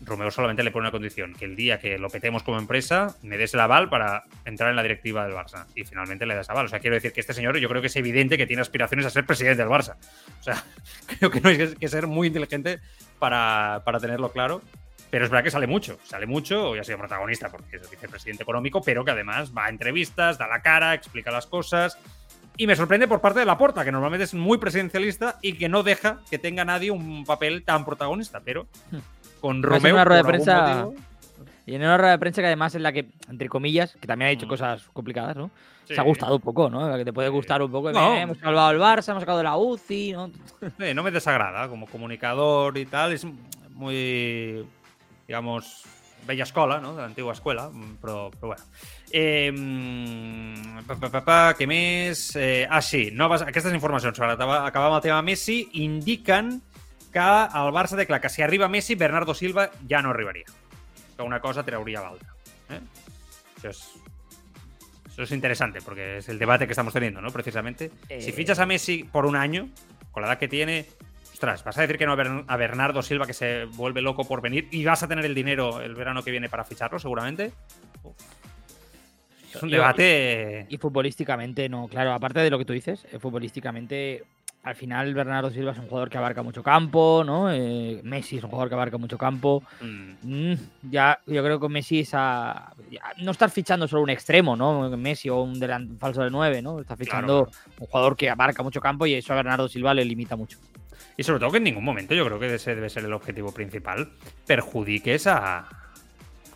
Romeo solamente le pone una condición, que el día que lo petemos como empresa, me des el aval para entrar en la directiva del Barça. Y finalmente le das aval. O sea, quiero decir que este señor yo creo que es evidente que tiene aspiraciones a ser presidente del Barça. O sea, creo que no hay que ser muy inteligente para, para tenerlo claro. Pero es verdad que sale mucho, sale mucho, hoy ha sido protagonista porque es el vicepresidente económico, pero que además va a entrevistas, da la cara, explica las cosas. Y me sorprende por parte de Laporta, que normalmente es muy presidencialista y que no deja que tenga nadie un papel tan protagonista. Pero hmm. con Romeo. Una rueda de prensa, y en una rueda de prensa que además es la que, entre comillas, que también ha dicho hmm. cosas complicadas, ¿no? Se ha gustado un poco, ¿no? La que te puede gustar un poco. hemos salvado el Barça, hemos sacado la UCI, ¿no? no me desagrada como comunicador y tal. Es muy digamos, bella escola, ¿no? De la antigua escuela, pero, pero bueno. Eh, pa, què més? Eh, ah, sí, noves, aquestes informacions sobre acabar amb el tema Messi indiquen que el Barça té clar que si arriba Messi, Bernardo Silva ja no arribaria. Que una cosa trauria l'altra. ¿eh? Eso es Eso es interesante porque es el debate que estamos teniendo, ¿no? Precisamente. Eh... Si fichas a Messi por un año, con la edad que tiene, ostras, vas a decir que no a Bernardo Silva que se vuelve loco por venir y vas a tener el dinero el verano que viene para ficharlo, seguramente. Uf. Es un debate. Y, y, futbolísticamente, no, claro, aparte de lo que tú dices, eh, futbolísticamente, al final Bernardo Silva es un jugador que abarca mucho campo, ¿no? Eh, Messi es un jugador que abarca mucho campo. Mm. Mm, ya, yo creo que Messi es a, no estar fichando solo un extremo, ¿no? Messi o un, un falso de 9, ¿no? Está fichando claro. un jugador que abarca mucho campo y eso a Bernardo Silva le limita mucho. Y sobre todo que en ningún momento yo creo que ese debe ser el objetivo principal, perjudiques a,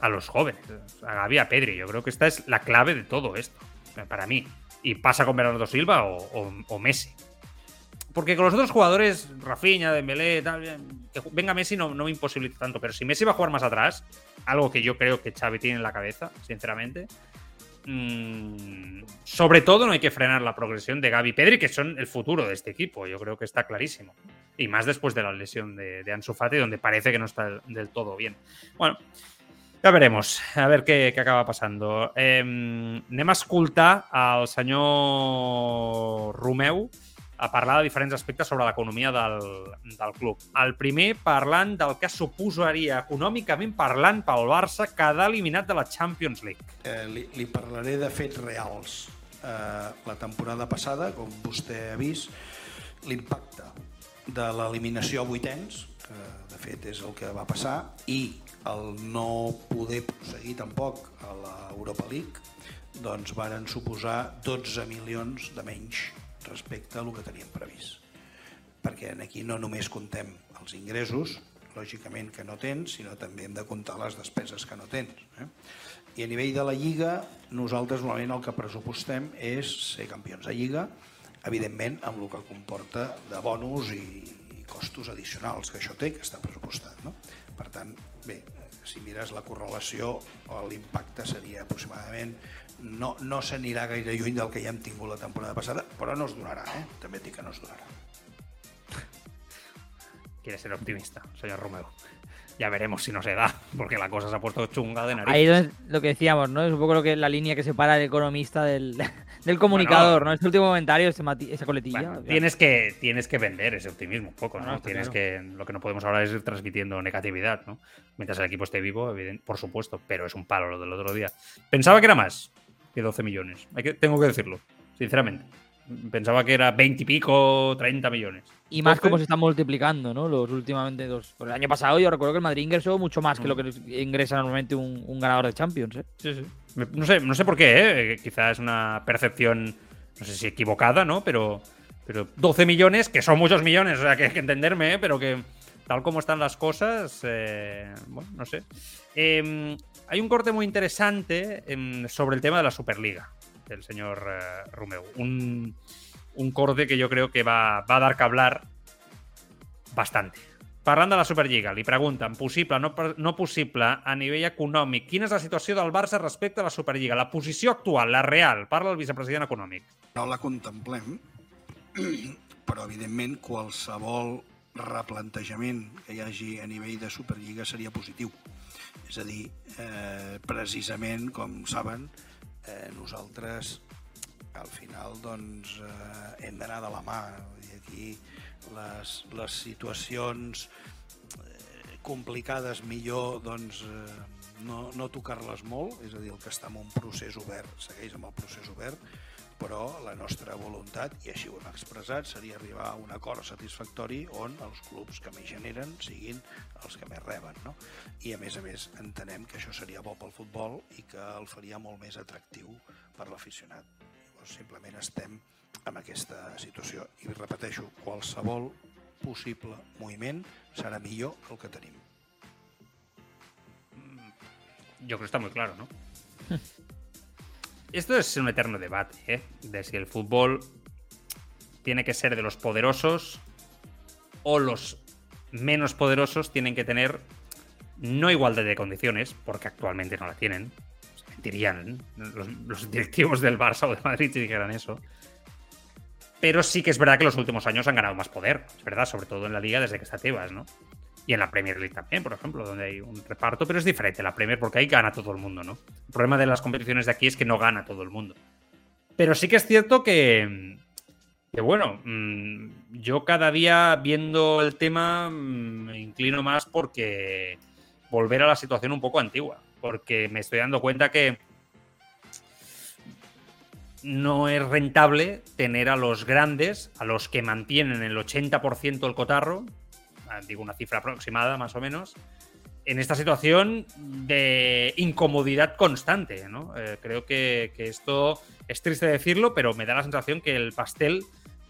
a los jóvenes, a Gaby, a Pedri. Yo creo que esta es la clave de todo esto, para mí. Y pasa con Bernardo Silva o, Messi. Porque con los otros jugadores, Rafinha, Dembélé, tal, que venga Messi no, no, me imposibilita tanto. Pero si Messi va a jugar más atrás, algo que yo creo que Xavi tiene en la cabeza, sinceramente, mmm, sobre todo no hay que frenar la progresión de Gaby Pedri, que son el futuro de este equipo. Yo creo que está clarísimo. Y más después de la lesión de, de Ansu Fati, donde parece que no está del todo bien. Bueno, ja veremos, a veure què, què acaba passant. Eh, anem a escoltar al senyor Romeu a parlar de diferents aspectes sobre l'economia del, del club. El primer parlant del que suposaria econòmicament parlant pel Barça quedar eliminat de la Champions League. Eh, li, li parlaré de fets reals. Eh, la temporada passada, com vostè ha vist, l'impacte de l'eliminació a vuitens, que de fet és el que va passar, i el no poder prosseguir tampoc a l'Europa League doncs varen suposar 12 milions de menys respecte a el que teníem previst. Perquè aquí no només contem els ingressos, lògicament que no tens, sinó també hem de comptar les despeses que no tens. Eh? I a nivell de la Lliga, nosaltres normalment el que pressupostem és ser campions de Lliga, evidentment amb el que comporta de bonus i, i costos addicionals que això té, que està pressupostat. No? Per tant, bé, si mires la correlació, l'impacte seria aproximadament no, no s'anirà gaire lluny del que ja hem tingut la temporada passada, però no es donarà, eh? també et dic que no es donarà. Quiere ser optimista, señor Romeo. Ya veremos si no se da, porque la cosa se ha puesto chunga de nariz. Ahí es lo que decíamos, ¿no? Es un poco lo que la línea que separa al economista del, del comunicador, bueno, ¿no? Este último comentario, ese mati esa coletilla. Bueno, tienes, que, tienes que vender ese optimismo un poco, ¿no? no tienes claro. que. Lo que no podemos ahora es ir transmitiendo negatividad, ¿no? Mientras el equipo esté vivo, evidente, por supuesto, pero es un palo lo del otro día. Pensaba que era más que 12 millones. Hay que, tengo que decirlo, sinceramente. Pensaba que era 20 y pico, 30 millones. Y más como se están multiplicando, ¿no? Los últimamente dos. El año pasado yo recuerdo que el Madrid ingresó mucho más que lo que ingresa normalmente un, un ganador de Champions, ¿eh? Sí, sí. No sé, no sé por qué, ¿eh? Quizás es una percepción, no sé si equivocada, ¿no? Pero, pero 12 millones, que son muchos millones, o sea, que hay que entenderme, ¿eh? Pero que tal como están las cosas, eh, bueno, no sé. Eh, hay un corte muy interesante eh, sobre el tema de la Superliga del señor eh, Romeu. Un, un, corte que yo creo que va, va a dar que hablar bastante. Parlant de la Superliga, li pregunten, possible, no, no possible, a nivell econòmic, quina és la situació del Barça respecte a la Superliga? La posició actual, la real, parla el vicepresident econòmic. No la contemplem, però evidentment qualsevol replantejament que hi hagi a nivell de Superliga seria positiu. És a dir, eh, precisament, com saben, eh, nosaltres al final doncs, eh, hem d'anar de la mà. I aquí les, les situacions eh, complicades millor doncs, eh, no, no tocar-les molt, és a dir, el que està en un procés obert segueix amb el procés obert, però la nostra voluntat, i així ho hem expressat, seria arribar a un acord satisfactori on els clubs que més generen siguin els que més reben. No? I a més a més entenem que això seria bo pel futbol i que el faria molt més atractiu per l'aficionat. Llavors simplement estem en aquesta situació. I repeteixo, qualsevol possible moviment serà millor que el que tenim. Jo crec que està molt clar, ¿no? Esto es un eterno debate, ¿eh? De si el fútbol tiene que ser de los poderosos o los menos poderosos tienen que tener no igualdad de condiciones, porque actualmente no la tienen. Se mentirían los, directivos del Barça o de Madrid si dijeran eso. pero sí que es verdad que los últimos años han ganado más poder, es verdad, sobre todo en la liga desde que está Tebas, ¿no? Y en la Premier League también, por ejemplo, donde hay un reparto, pero es diferente la Premier porque ahí gana todo el mundo, ¿no? El problema de las competiciones de aquí es que no gana todo el mundo. Pero sí que es cierto que, que bueno, mm, yo cada día viendo el tema mm, me inclino más porque volver a la situación un poco antigua, porque me estoy dando cuenta que no es rentable tener a los grandes, a los que mantienen el 80% el cotarro, digo una cifra aproximada más o menos, en esta situación de incomodidad constante. ¿no? Eh, creo que, que, esto es triste decirlo, pero me da la sensación que el pastel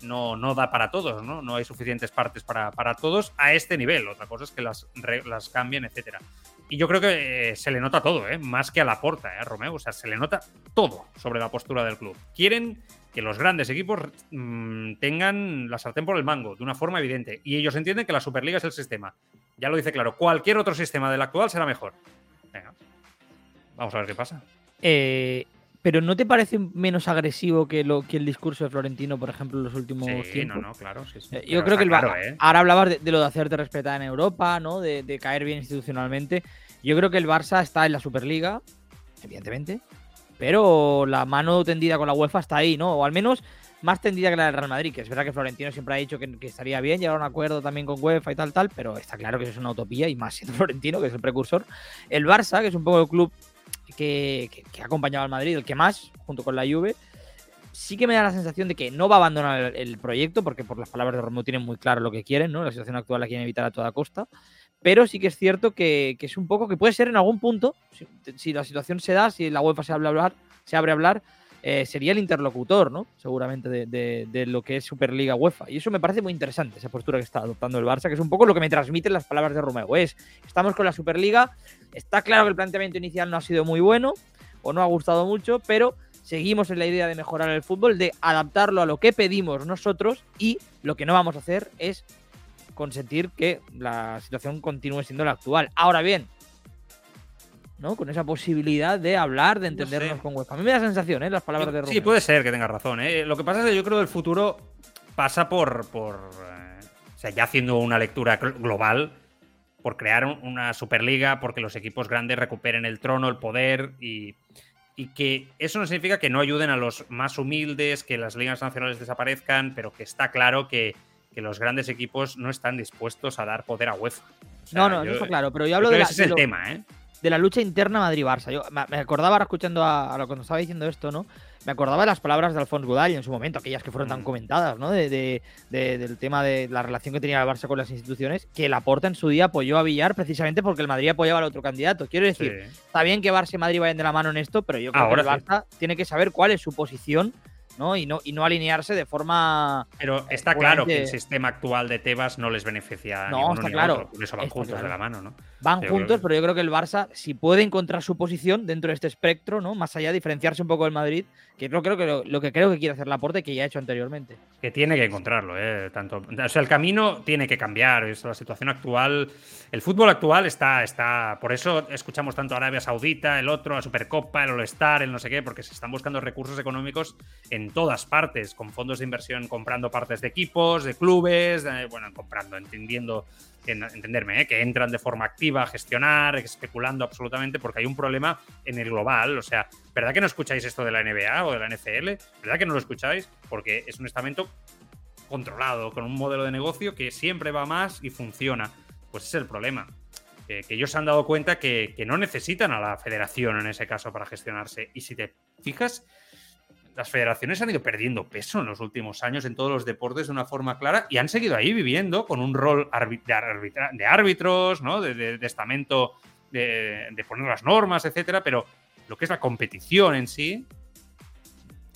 no, no da para todos, ¿no? No hay suficientes partes para, para todos a este nivel. Otra cosa es que las reglas cambien, etcétera. Y yo creo que eh, se le nota todo, ¿eh? más que a la porta, ¿eh, Romeo. O sea, se le nota todo sobre la postura del club. Quieren que los grandes equipos mmm, tengan la sartén por el mango, de una forma evidente. Y ellos entienden que la Superliga es el sistema. Ya lo dice claro, cualquier otro sistema del actual será mejor. Venga, vamos a ver qué pasa. Eh, pero ¿no te parece menos agresivo que, lo, que el discurso de Florentino, por ejemplo, en los últimos sí, tiempos? No, no, claro. Sí, sí. Eh, Yo creo que el claro, ¿eh? ahora hablabas de, de lo de hacerte respetar en Europa, ¿no? De, de caer bien institucionalmente. Yo creo que el Barça está en la Superliga, evidentemente, pero la mano tendida con la UEFA está ahí, ¿no? O al menos más tendida que la del Real Madrid, que es verdad que Florentino siempre ha dicho que, que estaría bien llegar a un acuerdo también con UEFA y tal, tal, pero está claro que eso es una utopía y más siendo Florentino, que es el precursor. El Barça, que es un poco el club que, que- que ha acompañado al Madrid, el que más, junto con la Juve, sí que me da la sensación de que no va a abandonar el, proyecto, porque por las palabras de Romeo tienen muy claro lo que quieren, ¿no? La situación actual la quieren evitar a toda costa. Pero sí que es cierto que, es un poco que puede ser en algún punto, si, la situación se da, si la UEFA se abre a hablar, abre a hablar, eh, sería el interlocutor, ¿no? Seguramente de lo que es Superliga UEFA. Y eso me parece muy interesante, esa postura que está adoptando el Barça, que es un poco lo que me transmiten las palabras de Romeo. Es, estamos con la Superliga, está claro que el planteamiento inicial no ha sido muy bueno, o no ha gustado mucho, pero seguimos en la idea de mejorar el fútbol, de adaptarlo a lo que pedimos nosotros y lo que no vamos a hacer es consentir que la situación continúe siendo la actual. Ahora bien, ¿no? Con esa posibilidad de hablar, de entendernos sé. con. A mí me da la sensación, ¿eh? Las palabras de. Sí, puede ser que tengas razón. ¿eh? Lo que pasa es que yo creo que el futuro pasa por. por eh, o sea, ya haciendo una lectura gl- global, por crear un- una Superliga, porque los equipos grandes recuperen el trono, el poder y. Y que eso no significa que no ayuden a los más humildes, que las ligas nacionales desaparezcan, pero que está claro que, que los grandes equipos no están dispuestos a dar poder a UEFA. O sea, no, no, yo- eso está claro, pero yo hablo de que la, ese es el lo- tema, ¿eh? de la lucha interna Madrid-Barça. Yo me acordaba ahora escuchando a, a lo cuando estaba diciendo esto, ¿no? Me acordaba de las palabras de Alfonso Godall en su momento, aquellas que fueron tan Mm. comentadas, ¿no? De, de- de- del tema de la relación que tenía el Barça con las instituciones, que Laporta en su día apoyó a Villar precisamente porque el Madrid apoyaba al otro candidato. Quiero decir, Sí. está bien que Barça y Madrid vayan de la mano en esto, pero yo creo Ahora que el sí. Barça tiene que saber cuál es su posición, ¿no? Y no, y no alinearse de forma. Pero está claro que el sistema actual de Tebas no les beneficia a No, está ni claro. otro, por eso van Está juntos claro. de la mano, ¿no? Van Yo juntos, que- pero yo creo que el Barça, si puede encontrar su posición dentro de este espectro, ¿no? Más allá de diferenciarse un poco del Madrid, que creo, que lo, que creo que quiere hacer Laporte que ya ha hecho anteriormente. Que tiene que encontrarlo, ¿eh? Tanto, o sea, el camino tiene que cambiar. Es la situación actual. El fútbol actual está, está. Por eso escuchamos tanto a Arabia Saudita, el otro, la Supercopa, el All-Star, el no sé qué, porque se están buscando recursos económicos en todas partes, con fondos de inversión comprando partes de equipos, de clubes, bueno, comprando, entendiendo, en- entenderme, ¿eh? que entran de forma activa a gestionar, especulando absolutamente, porque hay un problema en el global. O sea, ¿verdad que no escucháis esto de la NBA o de la NFL? ¿Verdad que no lo escucháis? Porque es un estamento controlado, con un modelo de negocio que siempre va más y funciona. Pues ese es el problema. Que, ellos se han dado cuenta que, que no necesitan a la federación en ese caso para gestionarse. Y si te fijas, las federaciones han ido perdiendo peso en los últimos años en todos los deportes de una forma clara y han seguido ahí viviendo con un rol de, árbitros, ¿no? de, de- de estamento, de, de poner las normas, etcétera, pero lo que es la competición en sí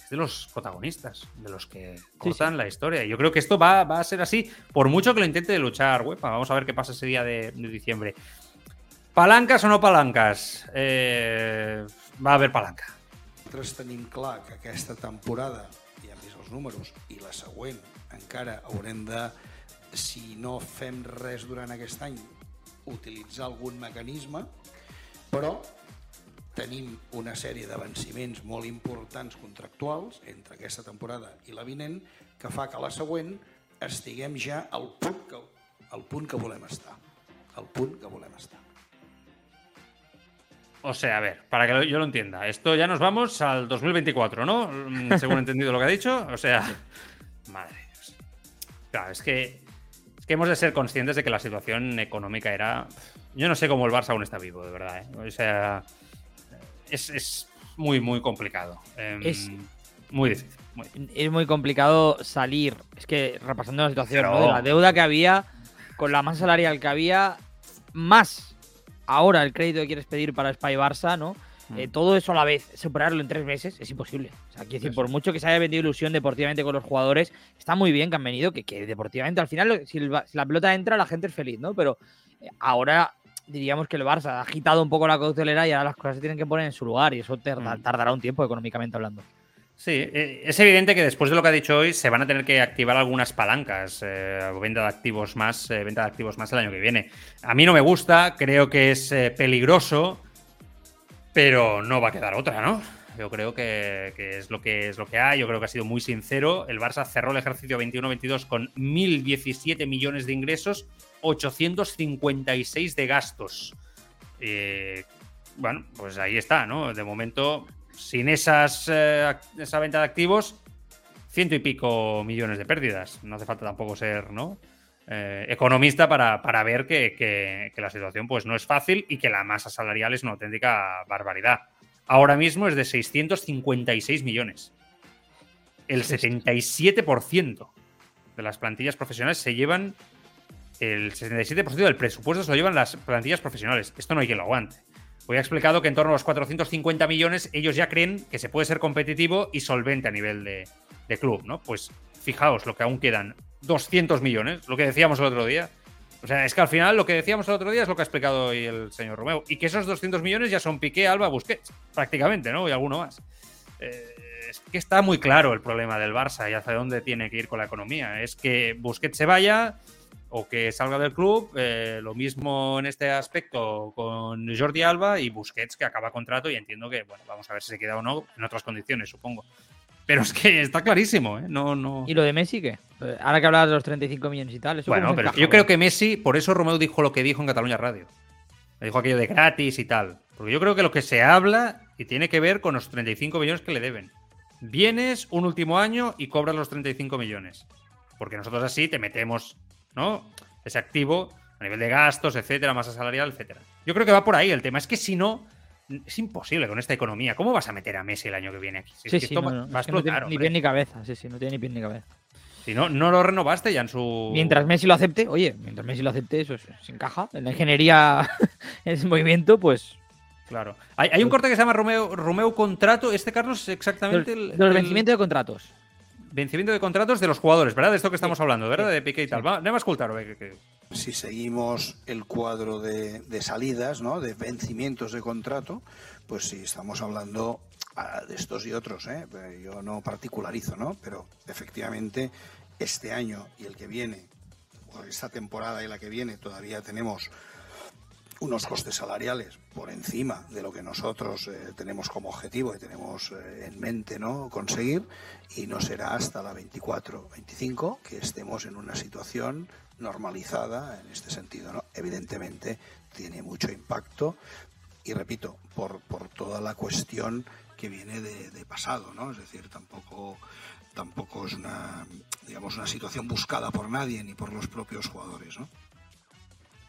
es de los protagonistas, de los que cortan la historia. Y yo creo que esto va, va a ser así, por mucho que lo intente de luchar UEFA. Vamos a ver qué pasa ese día de, de diciembre. ¿Palancas o no palancas? Eh, va a haber palanca. Nosaltres tenim clar que aquesta temporada, i hem vist els números, i la següent encara haurem de, si no fem res durant aquest any, utilitzar algun mecanisme, però tenim una sèrie de venciments molt importants contractuals entre aquesta temporada i la vinent que fa que la següent estiguem ja al punt que, al punt que volem estar. Al punt que volem estar. O sea, a ver, para que yo lo entienda, esto ya nos vamos al 2024, ¿no? Mm, según he entendido lo que ha dicho. O sea, madre Dios. Claro, es que, es que hemos de ser conscientes de que la situación económica era. Yo no sé cómo el Barça aún está vivo, de verdad. ¿eh? O sea, es, es muy, muy complicado. Em, Es- muy difícil. muy- Es muy complicado salir. Es que repasando la situación, Pero- ¿no? de la deuda que había, con la masa salarial que había, más ahora el crédito que quieres pedir para Spy Barça, ¿no? Mm. Eh, todo eso a la vez, superarlo en tres meses, es imposible. O sea, quiero decir, por mucho que se haya vendido ilusión deportivamente con los jugadores, está muy bien que han venido, que, que deportivamente al final, si, el Ba- si la pelota entra, la gente es feliz, ¿no? Pero eh, ahora diríamos que el Barça ha agitado un poco la cautelera y ahora las cosas se tienen que poner en su lugar y eso Mm. tardará un tiempo económicamente hablando. Sí, eh, es evidente que después de lo que ha dicho hoy se van a tener que activar algunas palancas, eh, venta de activos más, eh, venta de activos más el año que viene. A mí no me gusta, creo que es eh, peligroso, pero no va a quedar otra, ¿no? Yo creo que, que es lo que es lo que hay. Yo creo que ha sido muy sincero. El Barça cerró el ejercicio 21-22 con 1.017 millones de ingresos, 856 de gastos. Bueno, pues ahí está, ¿no? De momento, sin esas, eh, esa venta de activos, ciento y pico millones de pérdidas. No hace falta tampoco ser, ¿no? Eh, economista para, para ver que, que- que la situación pues, no es fácil y que la masa salarial es una auténtica barbaridad. Ahora mismo es de 656 millones. El 77% de las plantillas profesionales se llevan. El 77% del presupuesto se lo llevan las plantillas profesionales. Esto no hay quien lo aguante. Hoy ha explicado que en torno a los 450 millones ellos ya creen que se puede ser competitivo y solvente a nivel de, de club, ¿no? Pues fijaos lo que aún quedan 200 millones, lo que decíamos el otro día. O sea, es que al final lo que decíamos el otro día es lo que ha explicado hoy el señor Romeo. Y que esos 200 millones ya son Piqué, Alba, Busquets, prácticamente, ¿no? Y alguno más. Eh, es que está muy claro el problema del Barça y hacia dónde tiene que ir con la economía. Es que Busquets se vaya o que salga del club. eh, lo mismo en este aspecto con Jordi Alba y Busquets que acaba contrato y entiendo que, bueno, vamos a ver si se queda o no en otras condiciones, supongo. Pero es que está clarísimo, ¿eh? No, no. ¿Y lo de Messi qué? Ahora que hablabas de los 35 millones y tal, eso Bueno, pero encaja, yo creo que Messi, por eso Romeo dijo lo que dijo en Cataluña Radio. Le dijo aquello de gratis y tal. Porque yo creo que lo que se habla y tiene que ver con los 35 millones que le deben. Vienes un último año y cobras los 35 millones. Porque nosotros así te metemos, ¿no? Ese activo a nivel de gastos, etcétera, masa salarial, etcétera. Yo creo que va por ahí el tema. Es que si no, es imposible con esta economía. ¿Cómo vas a meter a Messi el año que viene aquí? Si es Sí, que sí, esto no, va- no, va a que no tiene explotar, ni pie ni cabeza, sí, sí, no tiene ni pie ni cabeza. Si no, no lo renovaste ya en su. Mientras Messi lo acepte, oye, mientras Messi lo acepte, eso se, se encaja. En la ingeniería, en ese movimiento, pues. Claro. Hay, hay un corte que se llama Romeo, Romeo Contrato. Este, Carlos, es exactamente el, de los el vencimientos de contratos. Vencimiento de contratos de los jugadores, ¿verdad? De esto que estamos hablando, ¿verdad? sí, De Piqué y tal. Va, anem a que, que... Si seguimos el cuadro de, de salidas, ¿no? de vencimientos de contrato, pues sí, estamos hablando ah, de estos y otros. ¿eh? Eh, Yo no particularizo, ¿no? pero efectivamente este año y el que viene, o esta temporada y la que viene, todavía tenemos unos costes salariales por encima de lo que nosotros eh, tenemos como objetivo y tenemos eh, en mente no conseguir y no será hasta la 24-25 que estemos en una situación normalizada en este sentido no evidentemente tiene mucho impacto y repito por, por toda la cuestión que viene de, de pasado no es decir tampoco tampoco es una digamos una situación buscada por nadie ni por los propios jugadores no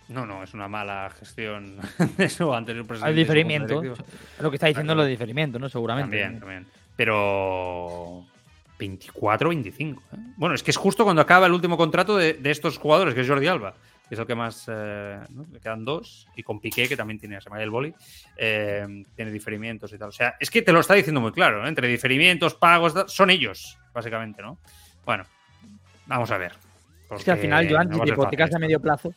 No, no, es una mala gestión de su anterior presidente. Su diferimiento. Lo que está diciendo Claro. lo de diferimiento, ¿no? Seguramente. También, también. Pero 24 25. ¿eh? Bueno, es que es justo cuando acaba el último contrato de, de estos jugadores, que es Jordi Alba, que es el que más. eh, ¿no? Le quedan dos. Y con Piqué, que también tiene, se llama el boli, eh, tiene diferimientos y tal. O sea, es que te lo está diciendo muy claro. ¿eh? Entre diferimientos, pagos, son ellos, básicamente, ¿no? Bueno, vamos a ver. Es que al final, Joan, si te hipotecas a medio plazo,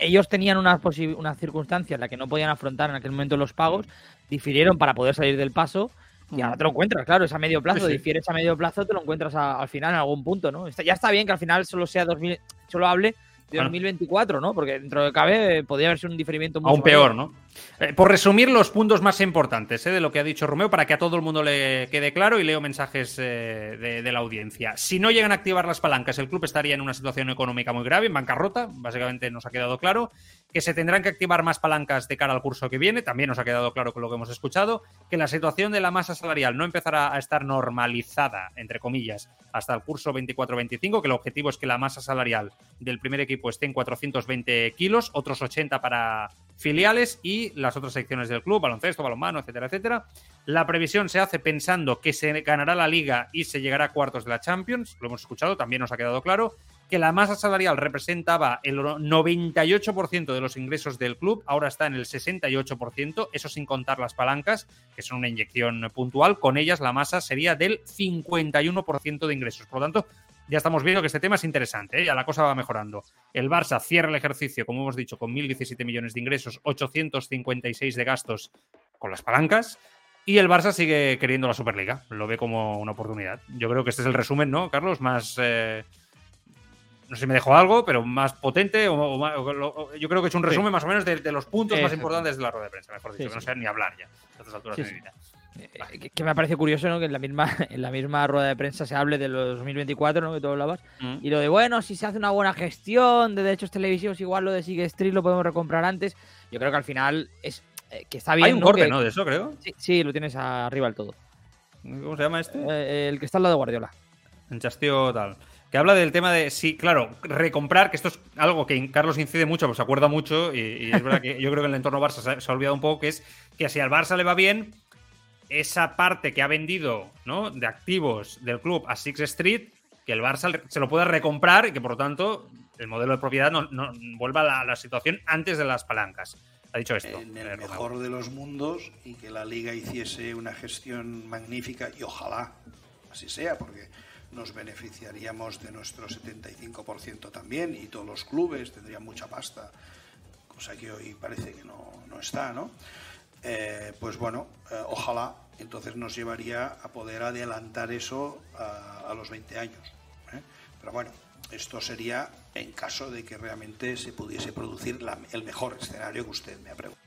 ellos tenían una, posi- una circunstancia en la que no podían afrontar en aquel momento los pagos, difirieron para poder salir del paso y ahora te lo encuentras, claro, es a medio plazo, Sí, sí. difieres a medio plazo, te lo encuentras a- al final en algún punto, ¿no? Está- ya está bien que al final solo sea 2000, solo hable de Bueno. 2024, ¿no? Porque dentro de cabe eh, podría haber sido un diferimiento mucho Aún peor. ¿no? Eh, por resumir los puntos más importantes eh, de lo que ha dicho Romeo, para que a todo el mundo le quede claro y leo mensajes eh, de, de, la audiencia. Si no llegan a activar las palancas, el club estaría en una situación económica muy grave, en bancarrota, básicamente nos ha quedado claro, que se tendrán que activar más palancas de cara al curso que viene, también nos ha quedado claro con lo que hemos escuchado, que la situación de la masa salarial no empezará a estar normalizada, entre comillas, hasta el curso 24-25, que el objetivo es que la masa salarial del primer equipo esté en 420 kilos, otros 80 para filiales y las otras secciones del club, baloncesto, balonmano, etcétera, etcétera. La previsión se hace pensando que se ganará la liga y se llegará a cuartos de la Champions, lo hemos escuchado, también nos ha quedado claro, que la masa salarial representaba el 98% de los ingresos del club, ahora está en el 68%, eso sin contar las palancas, que son una inyección puntual, con ellas la masa sería del 51% de ingresos. Por lo tanto, ya estamos viendo que este tema es interesante, ¿eh? ya la cosa va mejorando. El Barça cierra el ejercicio, como hemos dicho, con 1.017 millones de ingresos, 856 de gastos con las palancas. Y el Barça sigue queriendo la Superliga, lo ve como una oportunidad. Yo creo que este es el resumen, ¿no, Carlos? Más, eh, no sé si me dejo algo, pero más potente. O, o, o, yo creo que es un resumen sí. más o menos de, de los puntos más importantes de la rueda de prensa, mejor dicho, sí, que no sé ni hablar ya a estas alturas de mi vida. Eh, que me parece curioso ¿no? que en la misma en la misma rueda de prensa se hable de los 2024 ¿no? que tú hablabas mm. y lo de bueno si se hace una buena gestión de derechos televisivos igual lo de Sigue Street lo podemos recomprar antes yo creo que al final es eh, que está bien hay un ¿no? corte que, no de eso creo sí, sí, lo tienes arriba del todo cómo se llama este eh, el que está al lado de Guardiola en Chastío tal que habla del tema de sí, claro, recomprar, que esto es algo que Carlos incide mucho, pues se acuerda mucho, y, y es verdad que yo creo que en el entorno Barça se, se, ha olvidado un poco, que es que si al Barça le va bien, esa parte que ha vendido ¿no? de activos del club a Six Street, que el Barça se lo pueda recomprar y que por lo tanto el modelo de propiedad no, no vuelva a la, la, situación antes de las palancas. Ha dicho esto. En el mejor de los mundos y que la liga hiciese una gestión magnífica y ojalá así sea, porque nos beneficiaríamos de nuestro 75% también y todos los clubes tendrían mucha pasta, cosa que hoy parece que no, no está, ¿no? Eh, pues bueno, eh, ojalá entonces nos llevaría a poder adelantar eso a, a los 20 años. ¿eh? Pero bueno, esto sería en caso de que realmente se pudiese producir la, el mejor escenario que usted me ha preguntado.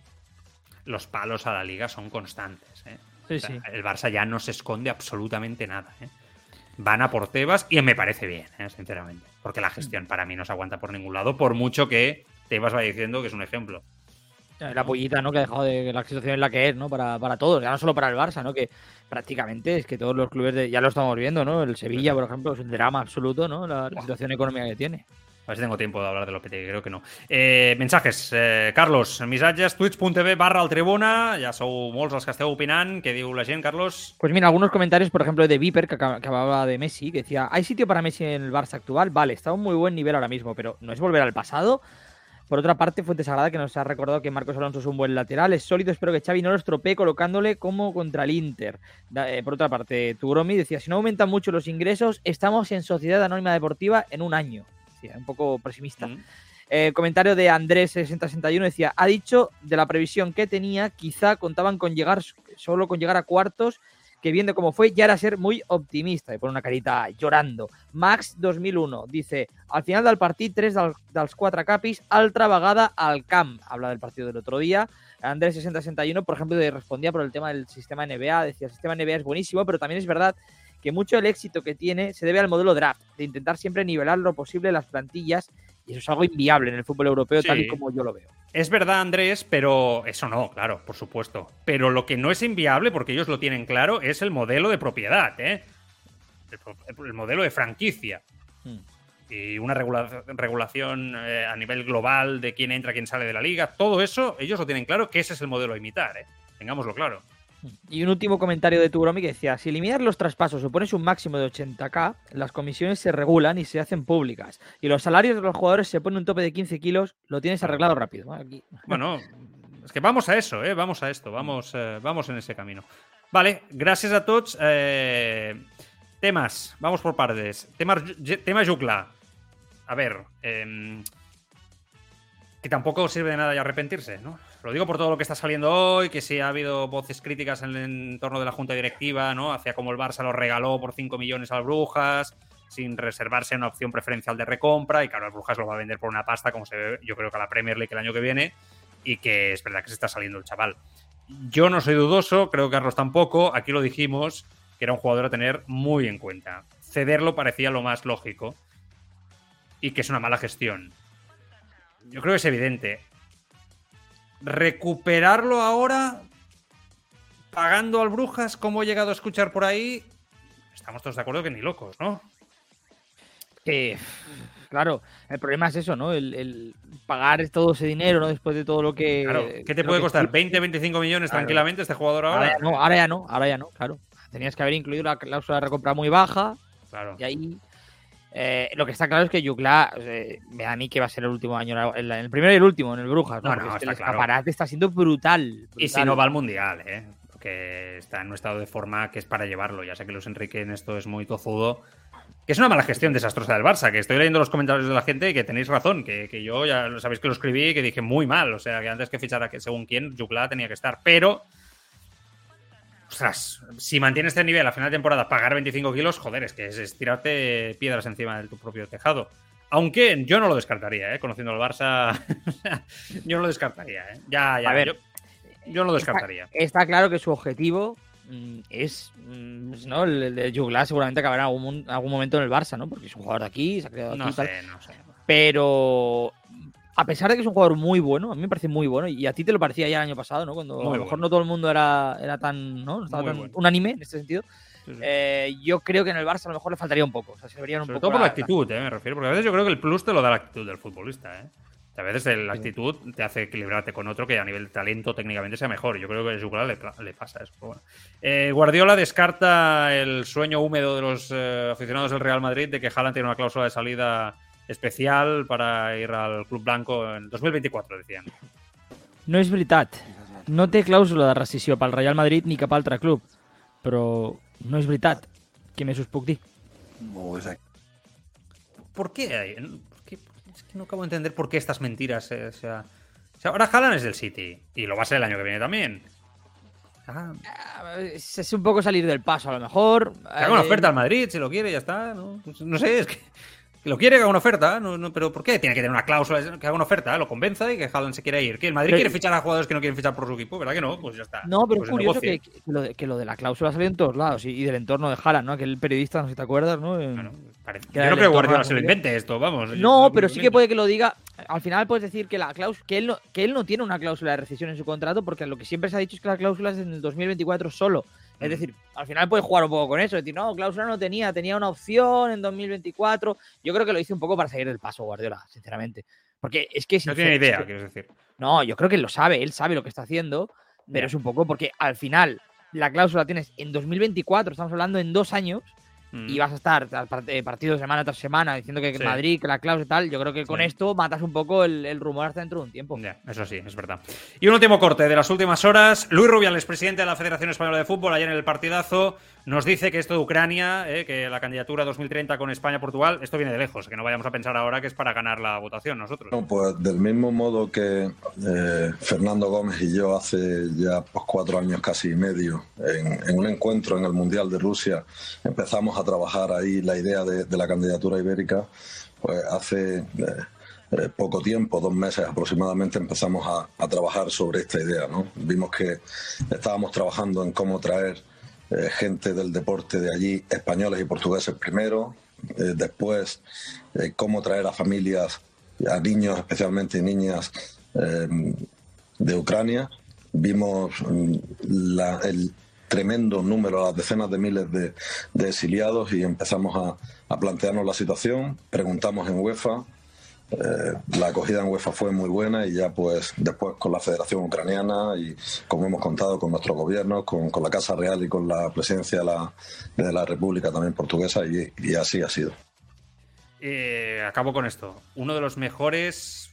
Los palos a la liga son constantes. ¿eh? Sí, o sea, sí. El Barça ya no se esconde absolutamente nada. ¿eh? Van a por Tebas y me parece bien, ¿eh? sinceramente. Porque la gestión para mí no se aguanta por ningún lado, por mucho que Tebas vaya diciendo que es un ejemplo. La pollita, ¿no? Que ha dejado de la situación en la que es, ¿no? Para, para todos, ya no solo para el Barça, ¿no? Que prácticamente es que todos los clubes, de, ya lo estamos viendo, ¿no? El Sevilla, por ejemplo, es un drama absoluto, ¿no? La, la situación económica que tiene. A ver si tengo tiempo de hablar de Lopetegui, creo que no. Eh, mensajes. Eh, Carlos, missatges, twitch.tv barra el Tribuna. Ja sou molts els que esteu opinant. Què diu la gent, Carlos? Pues mira, algunos comentarios, por ejemplo, de Viper, que acababa de Messi, que decía, ¿hay sitio para Messi en el Barça actual? Vale, está a un muy buen nivel ahora mismo, pero ¿no es volver al pasado? Por otra parte, Fuente Sagrada, que nos ha recordado que Marcos Alonso es un buen lateral, es sólido, espero que Xavi no lo estropee colocándole como contra el Inter. Eh, por otra parte, Tugromi decía, si no aumentan mucho los ingresos, estamos en Sociedad Anónima Deportiva en un año. Sí, un poco pesimista. Mm. Eh, comentario de Andrés 6061 decía, ha dicho de la previsión que tenía, quizá contaban con llegar solo con llegar a cuartos que viendo cómo fue ya era ser muy optimista y pone una carita llorando. Max 2001 dice, al final del partit, tres del, dels quatre capis, altra vegada al camp. Habla del partido del otro día. Andrés 6061, por ejemplo, respondía por el tema del sistema NBA, decía, el sistema NBA es buenísimo, pero también es verdad que mucho del éxito que tiene se debe al modelo draft, de intentar siempre nivelar lo posible las plantillas, y eso es algo inviable en el fútbol europeo, sí. tal y como yo lo veo. Es verdad, Andrés, pero eso no, claro, por supuesto. Pero lo que no es inviable, porque ellos lo tienen claro, es el modelo de propiedad, ¿eh? el, el modelo de franquicia. Hmm. Y una regula regulación eh, a nivel global de quién entra, quién sale de la liga. Todo eso, ellos lo tienen claro que ese es el modelo a imitar, ¿eh? Tengámoslo claro. Y un último comentario de Tugromi que decía, si eliminar los traspasos supones un máximo de 80k, las comisiones se regulan y se hacen públicas. Y los salarios de los jugadores se ponen un tope de 15 kilos, lo tienes arreglado rápido. Bueno, es que vamos a eso, ¿eh? vamos a esto, vamos, eh, vamos en ese camino. Vale, gracias a todos. Eh, temas, vamos por partes. Temas, tema Jukla. A ver, eh, que tampoco sirve de nada ya arrepentirse, ¿no? Lo digo por todo lo que está saliendo hoy, que sí ha habido voces críticas en el entorno de la junta directiva, ¿no? Hacia cómo el Barça lo regaló por 5 millones al Brujas, sin reservarse una opción preferencial de recompra, y claro, Brujas lo va a vender por una pasta, como se ve, yo creo que a la Premier League el año que viene. y que es verdad que se está saliendo el chaval. Yo no soy dudoso, creo que Carlos tampoco. Aquí lo dijimos, que era un jugador a tener muy en cuenta. Cederlo parecía lo más lógico y que es una mala gestión. Yo creo que es evidente. Recuperarlo ahora pagando al Brujas, como he llegado a escuchar por ahí, estamos todos de acuerdo que ni locos, ¿no? Eh, claro, el problema es eso, ¿no? El, pagar todo ese dinero, ¿no? Después de todo lo que. Claro, ¿qué te puede costar? ¿20, 25 millones tranquilamente este jugador ahora? Ahora ya, no, ahora ya no, ahora ya no, claro. Tenías que haber incluido la cláusula de recompra muy baja. Claro. Y ahí. Eh, lo que está claro es que Yukla, eh, me da a mí que va a ser el último año, el, el primero y el último en el Brujas, ¿no? No, no, que está el claro. escaparate está siendo brutal, Y si brutal. no va al Mundial, ¿eh? Porque está en un estado de forma que es para llevarlo. Ya sé que Luis Enrique en esto es muy tozudo. Que es una mala gestión desastrosa del Barça, que estoy leyendo los comentarios de la gente y que tenéis razón, que, que yo ya lo sabéis que lo escribí y que dije muy mal. O sea, que antes que fichara que según quién, Yukla tenía que estar. Pero, ostras, si mantiene este nivel a final de temporada, pagar 25 kilos, joder, es que es, es tirarte piedras encima de tu propio tejado. Aunque yo no lo descartaría, ¿eh? conociendo al Barça, yo no lo descartaría. ¿eh? Ya, ya, A ver, yo, yo no lo descartaría. Está claro que su objetivo mm, es, mm, ¿no? El, de Juglar seguramente acabará en algún, algún momento en el Barça, ¿no? Porque es un jugador de aquí, se ha creado aquí No tal. sé, no sé. Pero a pesar de que es un jugador muy bueno, a mí me parece muy bueno, y a ti te lo parecía ya el año pasado, ¿no? Cuando Muy a lo mejor bueno. no todo el mundo era, era tan, ¿no? Estaba tan bueno. unánime en este sentido. Sí, sí. Eh, yo creo que en el Barça a lo mejor le faltaría un poco. O sea, se verían un Sobre poco todo por la la- actitud, eh, me refiero. Porque a veces yo creo que el plus te lo da la actitud del futbolista. ¿eh? A veces la actitud te hace equilibrarte con otro que a nivel de talento técnicamente sea mejor. Yo creo que a Juclar le, le pasa eso. bueno. Eh, Guardiola descarta el sueño húmedo de los eh, aficionados del Real Madrid de que Haaland tiene una cláusula de salida especial para ir al Club Blanco en 2024, decían. No és veritat. No té clàusula de rescisió pel Real Madrid ni cap altre club. Però no és veritat. Què més us puc dir? ¿Por qué? hay- por qué? Es que no acabo de entender por qué estas mentiras. eh, o, sea, o sea, ahora Haaland es del City y lo va a ser el año que viene también. Ah, Es, un poco salir del paso, a lo mejor. Que haga una Eh, oferta al Madrid, si lo quiere, ya está. No, Pues no sé, es que lo quiere, que haga una oferta. No, no, pero ¿por qué? Tiene que tener una cláusula, que haga una oferta, lo convenza y que Haaland se quiera ir. Que el Madrid Pero- quiere fichar a jugadores que no quieren fichar por su equipo, ¿verdad que no? Pues ya está. No, pero Pues es curioso que, que lo de, que lo de la cláusula salió en todos lados y, y del entorno de Haaland, ¿no? Aquel periodista, no sé si te acuerdas, ¿no? En- Bueno, parece- Yo no creo que Guardiola se lo invente esto, vamos. No, pero sí que puede que lo diga. Al final puedes decir que la cláusula, que él no, que él no tiene una cláusula de rescisión en su contrato, porque lo que siempre se ha dicho es que la cláusula es en el 2024 solo. Es Mm. decir, al final puedes jugar un poco con eso, decir, no, cláusula no tenía, tenía una opción en 2024. Yo creo que lo hice un poco para seguir del paso, Guardiola, sinceramente. Porque es que No sincer- tiene es idea, quiero decir. no, yo creo que él lo sabe, él sabe lo que está haciendo, pero es un poco porque al final la cláusula la tienes en 2024, estamos hablando en dos años, Mm. y vas a estar eh, partido semana tras semana diciendo que Sí. Madrid, que la cláusula y tal. Yo creo que con Sí. esto matas un poco el, el rumor hasta dentro de un tiempo. Eso sí, es verdad. Y un último corte de las últimas horas. Luis Rubiales, presidente de la Federación Española de Fútbol, ayer en el partidazo, nos dice que esto de Ucrania, eh, que la candidatura 2030 con España-Portugal, esto viene de lejos, que no vayamos a pensar ahora que es para ganar la votación nosotros. Bueno, pues del mismo modo que eh, Fernando Gómez y yo hace ya pues, cuatro años casi y medio, en, en un encuentro en el Mundial de Rusia, empezamos a trabajar ahí la idea de, la candidatura ibérica, pues hace eh, eh, poco tiempo, dos meses aproximadamente, empezamos a, trabajar sobre esta idea. ¿no? Vimos que estábamos trabajando en cómo traer eh, gente del deporte de allí, españoles y portugueses primero, después cómo traer a familias, a niños especialmente niñas de Ucrania. Vimos mm, el tremendo número, las decenas de miles de, de exiliados y empezamos a, a plantearnos la situación. Preguntamos en UEFA, eh, la acogida en UEFA fue muy buena y ya pues después con la Federación Ucraniana y como hemos contado con nuestro gobierno, con, con la Casa Real y con la presidencia de la, de la República también portuguesa y, y así ha sido. Eh, acabo con esto. Uno de los mejores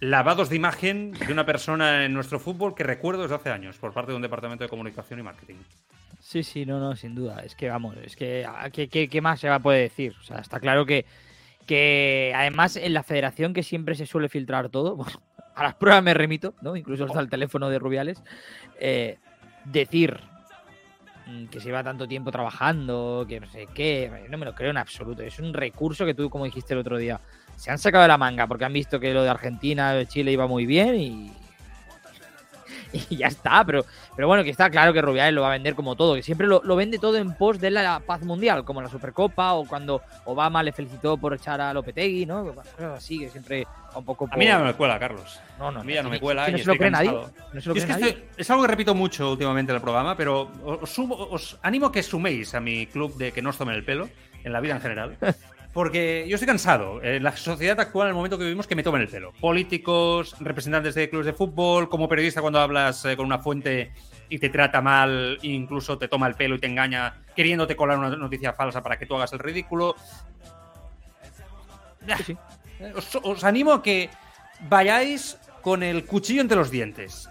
lavados de imagen de una persona en nuestro fútbol que recuerdo desde hace años por parte de un departamento de comunicación y marketing. Sí, sí, no, no, sin duda. Es que vamos, es que ¿a ¿qué, qué, qué más se va a poder decir? O sea, está claro que, que además en la federación que siempre se suele filtrar todo, bueno, a las pruebas me remito, ¿no? Incluso hasta el teléfono de Rubiales. eh, decir mm, que se lleva tanto tiempo trabajando, que no sé qué. No me lo creo en absoluto. Es un recurso que tú, como dijiste el otro día, se han sacado de la manga porque han visto que lo de Argentina, de Chile iba muy bien y, y ya está. Pero, pero bueno, que está claro que Rubiales lo va a vender como todo, que siempre lo, lo vende todo en pos de la paz mundial, como la Supercopa o cuando Obama le felicitó por echar a Lopetegui, ¿no? Cosas así, que siempre un poco. A mí ya no me cuela, Carlos. No, no, a mí ya no me cuela. no se lo cree nadie. Y es, algo que repito mucho últimamente en el programa, pero os, sumo- os animo a que suméis a mi club de que no os tomen el pelo, en la vida en general. Porque yo estoy cansado. En la sociedad actual, en el momento que vivimos, que me tomen el pelo. Políticos, representantes de clubes de fútbol, como periodista cuando hablas eh, con una fuente y te trata mal, incluso te toma el pelo y te engaña, queriéndote colar una noticia falsa para que tú hagas el ridículo. Sí, sí. Eh, Os, os animo a que vayáis con el cuchillo entre los dientes.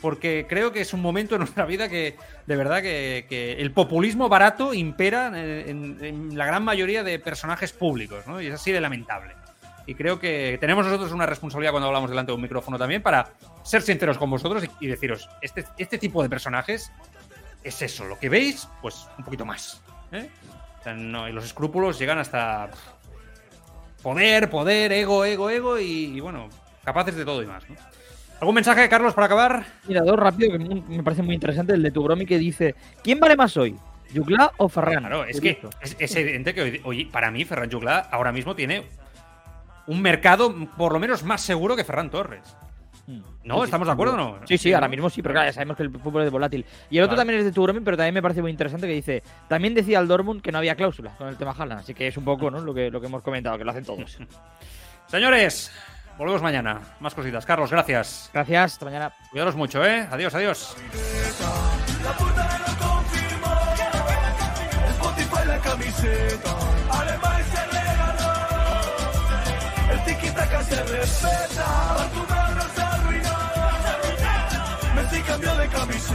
Porque creo que es un momento en nuestra vida que, de verdad, que, que el populismo barato impera en, en- en la gran mayoría de personajes públicos, ¿no? Y es así de lamentable. Y creo que tenemos nosotros una responsabilidad cuando hablamos delante de un micrófono también para ser sinceros con vosotros y, y deciros, este, este tipo de personajes es eso, lo que veis, pues un poquito más. ¿eh? O sea, no, y los escrúpulos llegan hasta poder, poder, ego, ego, ego y, y, bueno, capaces de todo y más. ¿no? ¿Algún mensaje, Carlos, para acabar? Mira, dos rápido que me parece muy interesante. El de tu bromi que dice: ¿Quién vale más hoy? ¿Yugla o Ferran? Claro, es que es, es evidente que hoy, hoy, para mí Ferran Jugla ahora mismo tiene un mercado por lo menos más seguro que Ferran Torres. Mm. ¿No? Sí, sí, ¿Estamos de acuerdo o no? Sí, sí, ahora mismo sí, pero claro, ya sabemos que el fútbol es volátil. Y el otro también es de tu bromi, pero también me parece muy interesante que dice: También decía el Dortmund que no había cláusula con el tema Haaland. Así que es un poco ¿no? lo, que, lo que hemos comentado, que lo hacen todos. Señores, volvemos mañana. Más cositas. Carlos, gracias. Gracias, hasta mañana. Cuidaros mucho, ¿eh? Adiós, adiós.